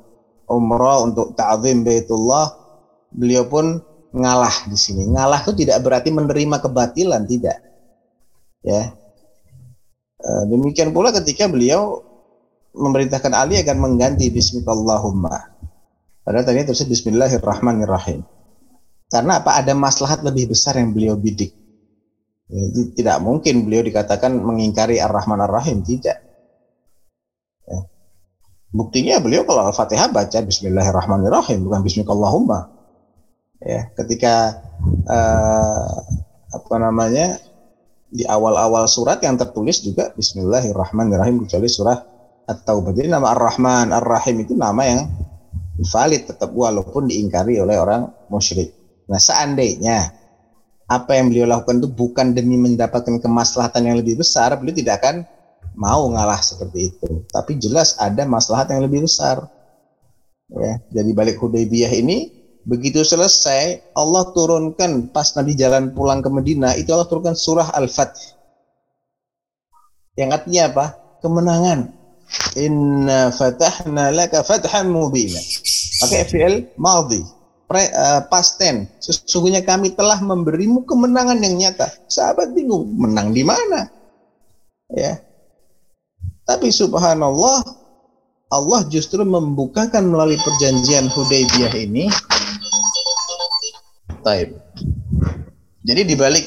umrah, untuk ta'zim Baitullah, beliau pun ngalah di sini. Ngalah itu tidak berarti menerima kebatilan, tidak. Ya. Uh, demikian pula ketika beliau memerintahkan Ali agar mengganti Bismillahumma Padahal tadi terus Bismillahirrahmanirrahim. Karena apa? Ada maslahat lebih besar yang beliau bidik. Jadi, tidak mungkin beliau dikatakan mengingkari Ar-Rahman Ar-Rahim, tidak. Ya. Buktinya beliau kalau Al-Fatihah baca Bismillahirrahmanirrahim, bukan Bismillahumma. Ya, ketika uh, apa namanya di awal-awal surat yang tertulis juga Bismillahirrahmanirrahim kecuali surah At-Taubah. Jadi nama Ar-Rahman, Ar-Rahim itu nama yang valid tetap walaupun diingkari oleh orang musyrik. Nah, seandainya apa yang beliau lakukan itu bukan demi mendapatkan kemaslahatan yang lebih besar, beliau tidak akan mau ngalah seperti itu. Tapi jelas ada maslahat yang lebih besar. Ya, jadi balik Hudaybiyah ini begitu selesai Allah turunkan pas Nabi jalan pulang ke Medina itu Allah turunkan surah Al-Fatih. Yang artinya apa? Kemenangan. Inna fatahna laka fathan mubina. Pakai fi'il maldi. Pre, uh, past tense. Sesungguhnya kami telah memberimu kemenangan yang nyata. Sahabat bingung, menang di mana? Ya. Tapi subhanallah, Allah justru membukakan melalui perjanjian Hudaybiyah ini. Taib. Jadi dibalik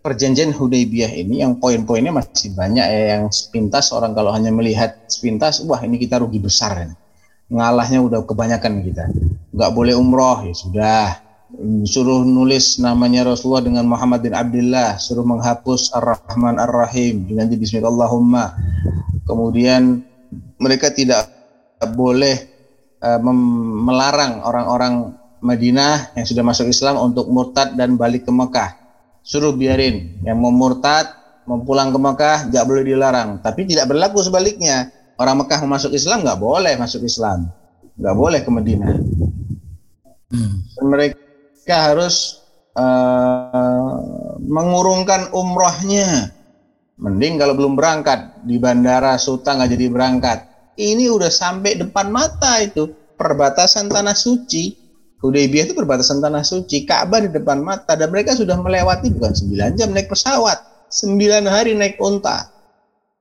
perjanjian Hudaybiyah ini yang poin-poinnya masih banyak ya yang sepintas orang kalau hanya melihat sepintas wah ini kita rugi besar ya. ngalahnya udah kebanyakan kita nggak boleh umroh ya sudah suruh nulis namanya Rasulullah dengan Muhammad bin Abdullah suruh menghapus Ar-Rahman Ar-Rahim dengan Bismillahumma Kemudian mereka tidak boleh uh, melarang orang-orang Madinah yang sudah masuk Islam untuk murtad dan balik ke Mekah. Suruh biarin yang mau murtad, mau pulang ke Mekah, nggak boleh dilarang. Tapi tidak berlaku sebaliknya. Orang Mekah mau masuk Islam nggak boleh masuk Islam, nggak boleh ke Madinah. Hmm. Mereka harus uh, mengurungkan umrohnya. Mending kalau belum berangkat di bandara Suta nggak jadi berangkat. Ini udah sampai depan mata itu perbatasan tanah suci Hudaybiyah itu perbatasan tanah suci, Ka'bah di depan mata dan mereka sudah melewati bukan 9 jam naik pesawat, 9 hari naik unta.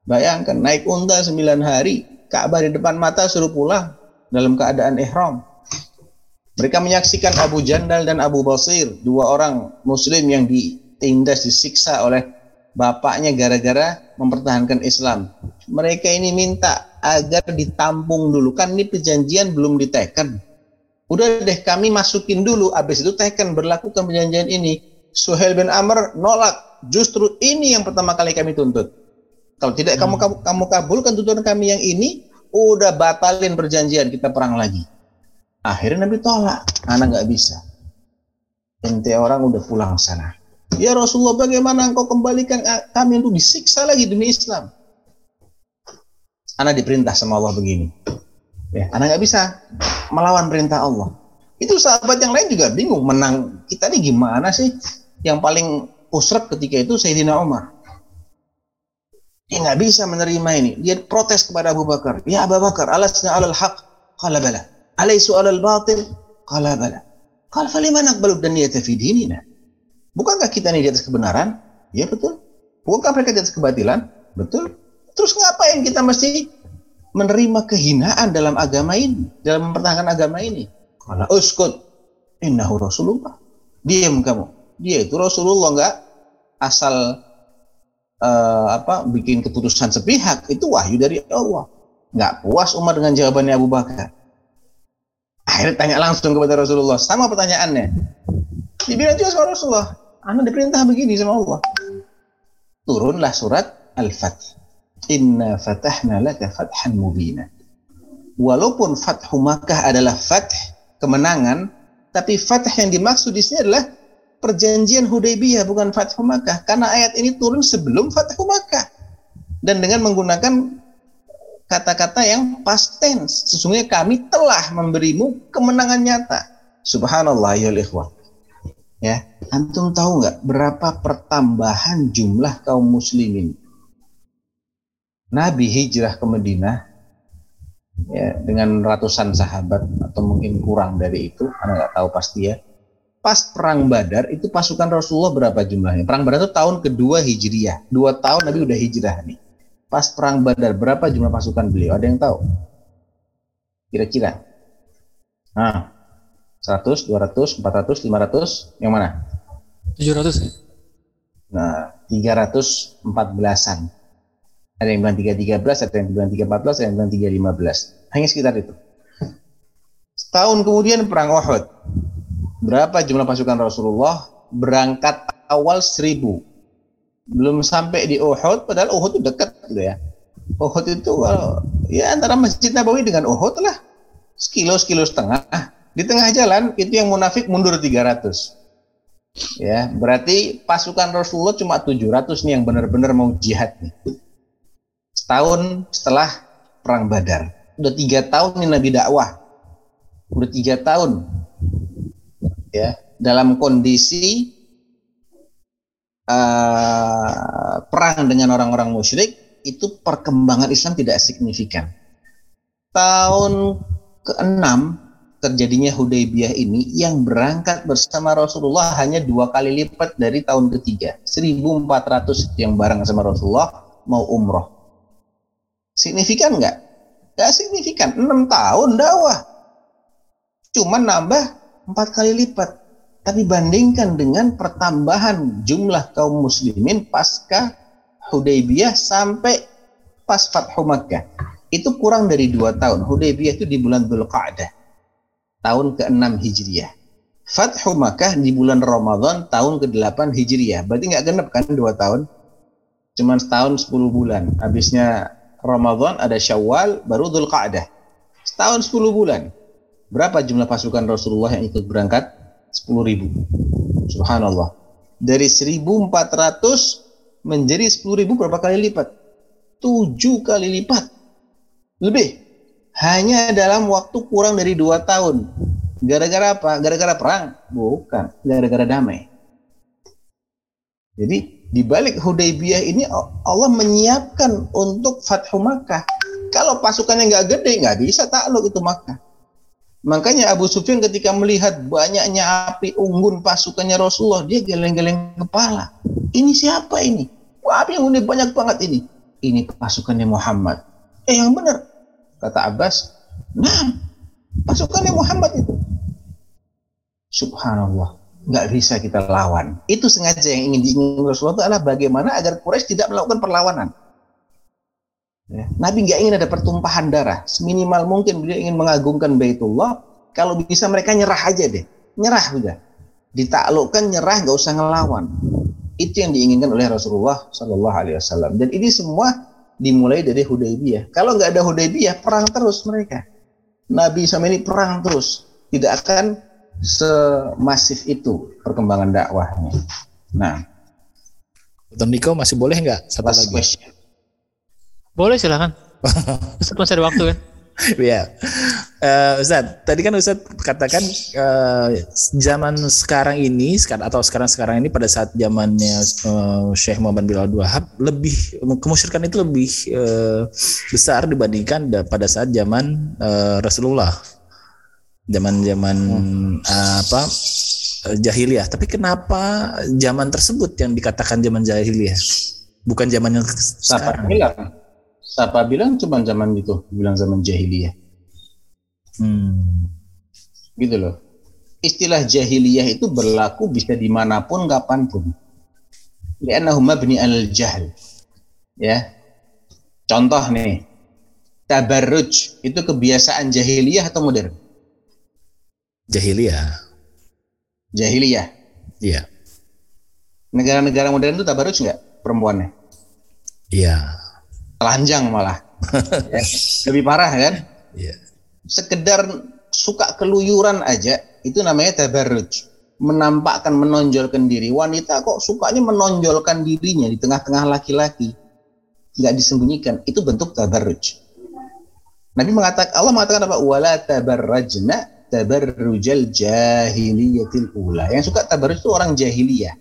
Bayangkan naik unta 9 hari, Ka'bah di depan mata suruh pulang dalam keadaan ihram. Mereka menyaksikan Abu Jandal dan Abu Basir, dua orang muslim yang ditindas, disiksa oleh bapaknya gara-gara mempertahankan Islam. Mereka ini minta agar ditampung dulu, kan ini perjanjian belum diteken Udah deh kami masukin dulu, habis itu teken berlakukan perjanjian ini. Suhail bin Amr nolak. Justru ini yang pertama kali kami tuntut. Kalau tidak hmm. kamu, kamu kabulkan tuntutan kami yang ini, udah batalin perjanjian kita perang lagi. Akhirnya Nabi tolak, anak nggak bisa. Ente orang udah pulang sana. Ya Rasulullah bagaimana engkau kembalikan kami untuk disiksa lagi demi Islam? Anak diperintah sama Allah begini. Ya, anak nggak bisa melawan perintah Allah. Itu sahabat yang lain juga bingung menang kita ini gimana sih? Yang paling usrek ketika itu Sayyidina Umar. Dia nggak bisa menerima ini. Dia protes kepada Abu Bakar. Ya Abu Bakar, alasna alal haq? Qala bala. Alaisu alal batil? Qala bala. Qala falima naqbalu daniyata fi dinina? Bukankah kita ini di atas kebenaran? Ya betul. Bukankah mereka di atas kebatilan? Betul. Terus ngapain kita mesti menerima kehinaan dalam agama ini, dalam mempertahankan agama ini. Karena uskut, innahu Rasulullah. Diam kamu. Dia itu Rasulullah enggak asal uh, apa bikin keputusan sepihak itu wahyu dari Allah. Enggak puas Umar dengan jawabannya Abu Bakar. Akhirnya tanya langsung kepada Rasulullah sama pertanyaannya. Dibilang juga sama Rasulullah, Anda diperintah begini sama Allah. Turunlah surat Al-Fatih. Inna fatahna laka fathan mubina. Walaupun Fathu Makkah adalah fath, kemenangan, tapi fath yang dimaksud di sini adalah perjanjian Hudaybiyah bukan Fathu Makkah. Karena ayat ini turun sebelum Fathu Makkah. Dan dengan menggunakan kata-kata yang past tense sesungguhnya kami telah memberimu kemenangan nyata. Subhanallah ya ikhwah ya antum tahu nggak berapa pertambahan jumlah kaum muslimin Nabi hijrah ke Madinah ya, dengan ratusan sahabat atau mungkin kurang dari itu, karena nggak tahu pasti ya. Pas perang Badar itu pasukan Rasulullah berapa jumlahnya? Perang Badar itu tahun kedua hijriah, dua tahun Nabi udah hijrah nih. Pas perang Badar berapa jumlah pasukan beliau? Ada yang tahu? Kira-kira? Nah, 100, 200, 400, 500, yang mana? 700 ya? Nah, 314-an. Ada yang bilang 313, ada yang bilang 314, ada yang bilang 315. Hanya sekitar itu. Setahun kemudian perang Uhud. Berapa jumlah pasukan Rasulullah? Berangkat awal seribu. Belum sampai di Uhud, padahal Uhud itu dekat gitu ya. Uhud itu kalau ya antara Masjid Nabawi dengan Uhud lah. Sekilo, sekilo setengah. Di tengah jalan itu yang munafik mundur 300. Ya, berarti pasukan Rasulullah cuma 700 nih yang benar-benar mau jihad nih setahun setelah perang Badar. Udah tiga tahun ini Nabi dakwah. Udah tiga tahun. Ya, dalam kondisi uh, perang dengan orang-orang musyrik itu perkembangan Islam tidak signifikan. Tahun ke-6 terjadinya Hudaybiyah ini yang berangkat bersama Rasulullah hanya dua kali lipat dari tahun ketiga. 1400 yang bareng sama Rasulullah mau umroh. Signifikan nggak? Nggak signifikan. 6 tahun dakwah. Cuma nambah empat kali lipat. Tapi bandingkan dengan pertambahan jumlah kaum muslimin pasca Hudaybiyah sampai pas Fathu Makkah. Itu kurang dari dua tahun. Hudaybiyah itu di bulan Dhul Qa'dah. Tahun ke-6 Hijriah. Fathu Makkah di bulan Ramadan tahun ke-8 Hijriah. Berarti nggak genep kan dua tahun? Cuman setahun 10 bulan. Habisnya Ramadan, ada Syawal, baru Dhul Qa'dah. Setahun 10 bulan. Berapa jumlah pasukan Rasulullah yang ikut berangkat? 10 ribu. Subhanallah. Dari 1400 menjadi 10 ribu berapa kali lipat? 7 kali lipat. Lebih. Hanya dalam waktu kurang dari 2 tahun. Gara-gara apa? Gara-gara perang? Bukan. Gara-gara damai. Jadi di balik Hudaybiyah ini Allah menyiapkan untuk Fathu Makkah. Kalau pasukannya nggak gede, nggak bisa takluk itu Makkah. Makanya Abu Sufyan ketika melihat banyaknya api unggun pasukannya Rasulullah, dia geleng-geleng kepala. Ini siapa ini? Wah, api unggun banyak banget ini. Ini pasukannya Muhammad. Eh, yang benar. Kata Abbas, nah, pasukannya Muhammad itu. Subhanallah nggak bisa kita lawan. Itu sengaja yang ingin diinginkan Rasulullah itu adalah bagaimana agar Quraisy tidak melakukan perlawanan. Ya. Nabi nggak ingin ada pertumpahan darah. Seminimal mungkin beliau ingin mengagungkan Baitullah. Kalau bisa mereka nyerah aja deh, nyerah udah. Ditaklukkan nyerah nggak usah ngelawan. Itu yang diinginkan oleh Rasulullah Shallallahu Alaihi Wasallam. Dan ini semua dimulai dari Hudaybiyah. Kalau nggak ada Hudaybiyah, perang terus mereka. Nabi sama ini perang terus, tidak akan semasif itu perkembangan dakwahnya. Nah, Dr. Niko masih boleh nggak satu lagi? Question. Boleh silakan. Ustaz masih ada waktu kan? Iya. Uh, Ustaz, tadi kan Ustaz katakan uh, zaman sekarang ini atau sekarang-sekarang ini pada saat zamannya uh, Syekh Muhammad bin Abdul Wahab lebih kemusyrikan itu lebih uh, besar dibandingkan pada saat zaman uh, Rasulullah zaman-zaman hmm. uh, apa jahiliyah. Tapi kenapa zaman tersebut yang dikatakan zaman jahiliyah, bukan zaman yang Siapa bilang? Siapa bilang cuma zaman itu, bilang zaman jahiliyah. Hmm. Gitu loh. Istilah jahiliyah itu berlaku bisa di mana pun, kapan pun. Liannahu mabni al-jahl. Ya. Contoh nih, tabarruj itu kebiasaan jahiliyah atau modern? Jahiliyah. Jahiliyah. Iya. Negara-negara modern itu tabarruj nggak perempuannya? Iya. Telanjang malah. ya. Lebih parah kan? Iya. Sekedar suka keluyuran aja itu namanya tabarruj. Menampakkan, menonjolkan diri. Wanita kok sukanya menonjolkan dirinya di tengah-tengah laki-laki. Nggak disembunyikan. Itu bentuk tabarruj. Nabi mengatakan Allah mengatakan apa? Wala tabarrajna tabarrujal jahiliyatil ula. Yang suka tabarruj itu orang jahiliyah.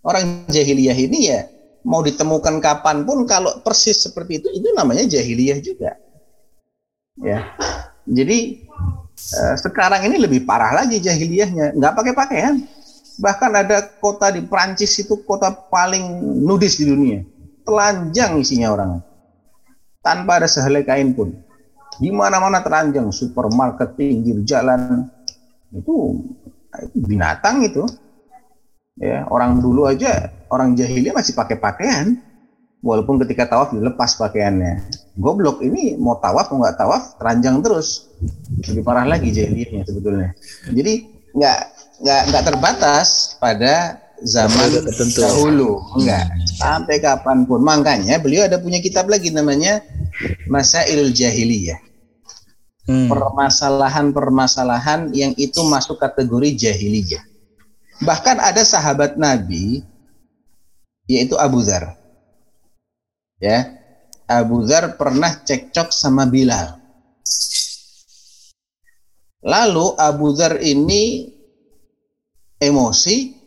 Orang jahiliyah ini ya mau ditemukan kapan pun kalau persis seperti itu itu namanya jahiliyah juga. Ya. Jadi eh, sekarang ini lebih parah lagi jahiliyahnya, nggak pakai pakaian. Bahkan ada kota di Prancis itu kota paling nudis di dunia. Telanjang isinya orang. Tanpa ada sehelai kain pun di mana-mana teranjang supermarket pinggir jalan. Itu, binatang itu. Ya orang dulu aja orang jahiliyah masih pakai pakaian. Walaupun ketika tawaf dilepas pakaiannya. Goblok ini mau tawaf mau nggak tawaf teranjang terus. Lebih parah lagi jahiliyahnya sebetulnya. Jadi nggak nggak nggak terbatas pada zaman tertentu dahulu. Enggak sampai kapan pun. Makanya beliau ada punya kitab lagi namanya Masailul Jahiliyah Hmm. permasalahan-permasalahan yang itu masuk kategori jahiliyah. Bahkan ada sahabat Nabi yaitu Abu Dhar. Ya. Abu Dhar pernah cekcok sama Bilal. Lalu Abu Dhar ini emosi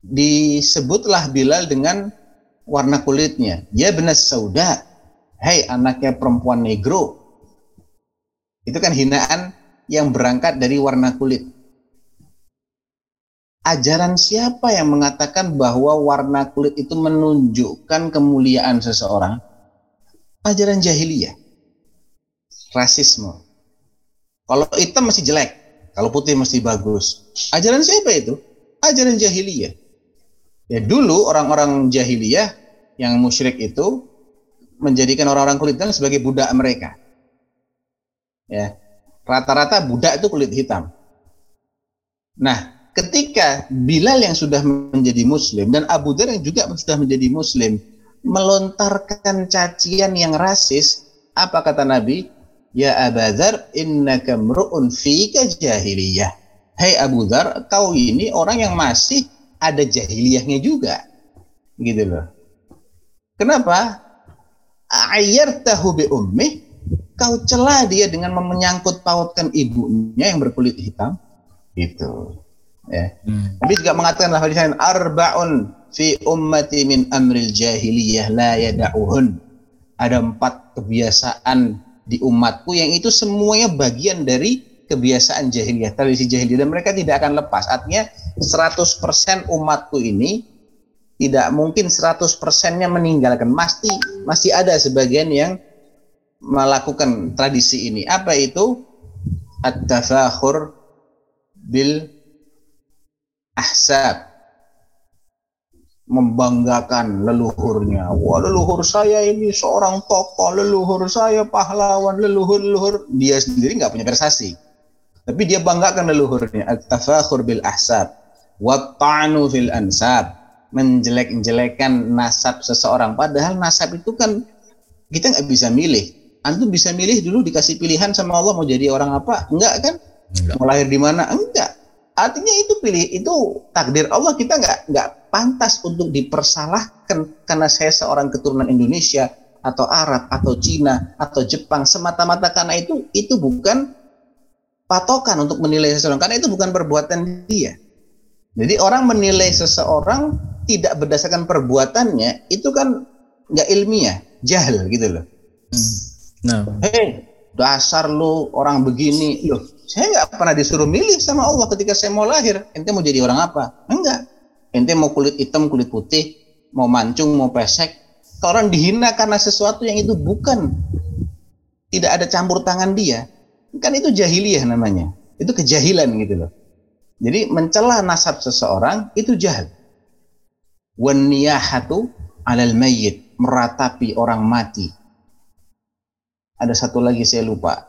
disebutlah Bilal dengan warna kulitnya. Ya benar sauda. Hei anaknya perempuan negro, itu kan hinaan yang berangkat dari warna kulit. Ajaran siapa yang mengatakan bahwa warna kulit itu menunjukkan kemuliaan seseorang? Ajaran jahiliyah. Rasisme. Kalau hitam masih jelek, kalau putih masih bagus. Ajaran siapa itu? Ajaran jahiliyah. Ya dulu orang-orang jahiliyah yang musyrik itu menjadikan orang-orang kulit hitam sebagai budak mereka ya rata-rata budak itu kulit hitam. Nah, ketika Bilal yang sudah menjadi Muslim dan Abu Dhar yang juga sudah menjadi Muslim, melontarkan cacian yang rasis. Apa kata Nabi? Ya Abadar, innaka mru'un fika jahiliyah. Hei Abu Dhar, kau ini orang yang masih ada jahiliyahnya juga. Gitu loh. Kenapa? Ayyartahu bi ummih, kau celah dia dengan menyangkut pautkan ibunya yang berkulit hitam. Itu. Ya. Hmm. Nabi juga mengatakan dalam hadis lain, arba'un fi ummati min amril jahiliyah la yada'uhun. Ada empat kebiasaan di umatku yang itu semuanya bagian dari kebiasaan jahiliyah, tradisi jahiliyah dan mereka tidak akan lepas. Artinya 100% umatku ini tidak mungkin 100%-nya meninggalkan. Pasti masih ada sebagian yang melakukan tradisi ini. Apa itu? At-tafakhur bil ahsab membanggakan leluhurnya. Wah, leluhur saya ini seorang tokoh, leluhur saya pahlawan, leluhur-leluhur. Dia sendiri nggak punya prestasi. Tapi dia banggakan leluhurnya. At-tafakhur bil ahsab. Wa ta'nu fil ansab. Menjelek-jelekan nasab seseorang. Padahal nasab itu kan kita nggak bisa milih. Antum bisa milih dulu dikasih pilihan sama Allah mau jadi orang apa? Enggak kan? Enggak. Mau lahir di mana? Enggak. Artinya itu pilih itu takdir Allah kita nggak nggak pantas untuk dipersalahkan karena saya seorang keturunan Indonesia atau Arab atau Cina atau Jepang semata-mata karena itu itu bukan patokan untuk menilai seseorang karena itu bukan perbuatan dia. Jadi orang menilai seseorang tidak berdasarkan perbuatannya itu kan nggak ilmiah, jahil gitu loh. Nah, Hei, dasar lu orang begini. Loh, saya nggak pernah disuruh milih sama Allah ketika saya mau lahir. Ente mau jadi orang apa? Enggak. Ente mau kulit hitam, kulit putih, mau mancung, mau pesek. Kalau orang dihina karena sesuatu yang itu bukan tidak ada campur tangan dia, kan itu jahiliyah namanya. Itu kejahilan gitu loh. Jadi mencela nasab seseorang itu jahil. Wan niyahatu alal mayyit, meratapi orang mati. Ada satu lagi saya lupa.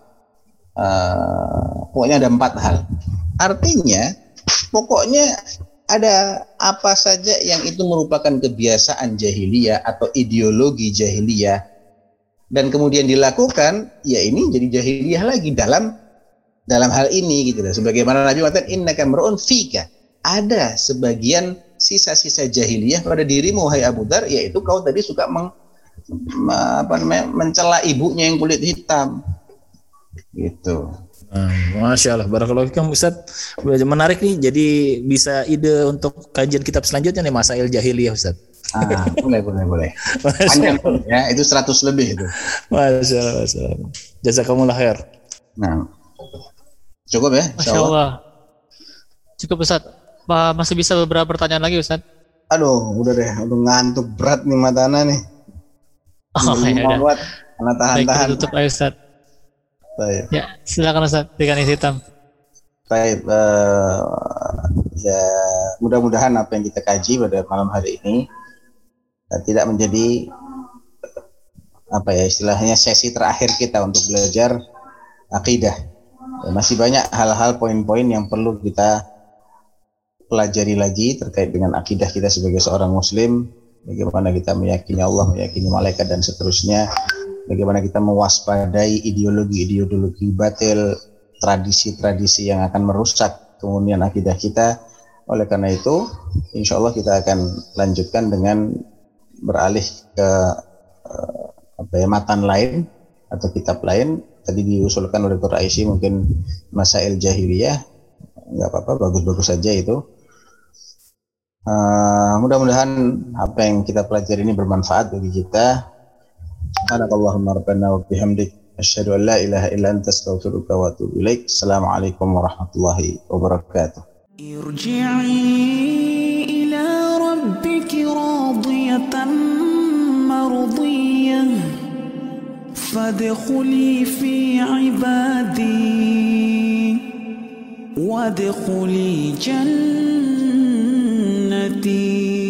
Eh, pokoknya ada empat hal. Artinya, pokoknya ada apa saja yang itu merupakan kebiasaan jahiliyah atau ideologi jahiliyah dan kemudian dilakukan, ya ini jadi jahiliyah lagi dalam dalam hal ini gitu. Sebagaimana Nabi mengatakan innaka mar'un fika. Ada sebagian sisa-sisa jahiliyah pada dirimu hai Abu Dar yaitu kau tadi suka meng, me- apa namanya mencela ibunya yang kulit hitam. Gitu. nah, masya Allah, barakallahu fikum Ustaz. Menarik nih, jadi bisa ide untuk kajian kitab selanjutnya nih Masail Jahiliyah Ustaz. Ah, boleh boleh boleh. Masya Panjang Allah, ya, itu 100 lebih itu. Masya Allah, Masya Allah. Jazakumullah khair. Nah. Cukup ya? Masya Allah. Cukup Ustaz. Masih bisa beberapa pertanyaan lagi Ustaz? Aduh, udah deh, udah ngantuk berat nih mata Ana nih. Oh, ya udah. tahan-tahan. kita tutup Ustaz. Baik, Ya, silakan Ustaz. Isi hitam. baik. eh, ya, mudah-mudahan apa yang kita kaji pada malam hari ini eh, tidak menjadi eh, apa ya istilahnya sesi terakhir kita untuk belajar akidah. Ya, masih banyak hal-hal poin-poin yang perlu kita pelajari lagi terkait dengan akidah kita sebagai seorang muslim, bagaimana kita meyakini Allah, meyakini malaikat dan seterusnya, bagaimana kita mewaspadai ideologi-ideologi batil, tradisi-tradisi yang akan merusak kemudian akidah kita. Oleh karena itu, insya Allah kita akan lanjutkan dengan beralih ke eh, apa ya, matan lain atau kitab lain. Tadi diusulkan oleh Dr. Aisyah mungkin Masail Jahiliyah, nggak apa-apa, bagus-bagus saja itu Eh, mudah-mudahan apa yang kita pelajari ini bermanfaat bagi kita. Subhanakallahumma rabbana wa bihamdik asyhadu an la ilaha illa anta astaghfiruka wa atubu ilaik. Assalamualaikum warahmatullahi wabarakatuh. ارجعي إلى ربك راضية مرضية فادخلي في عبادي وادخلي ti.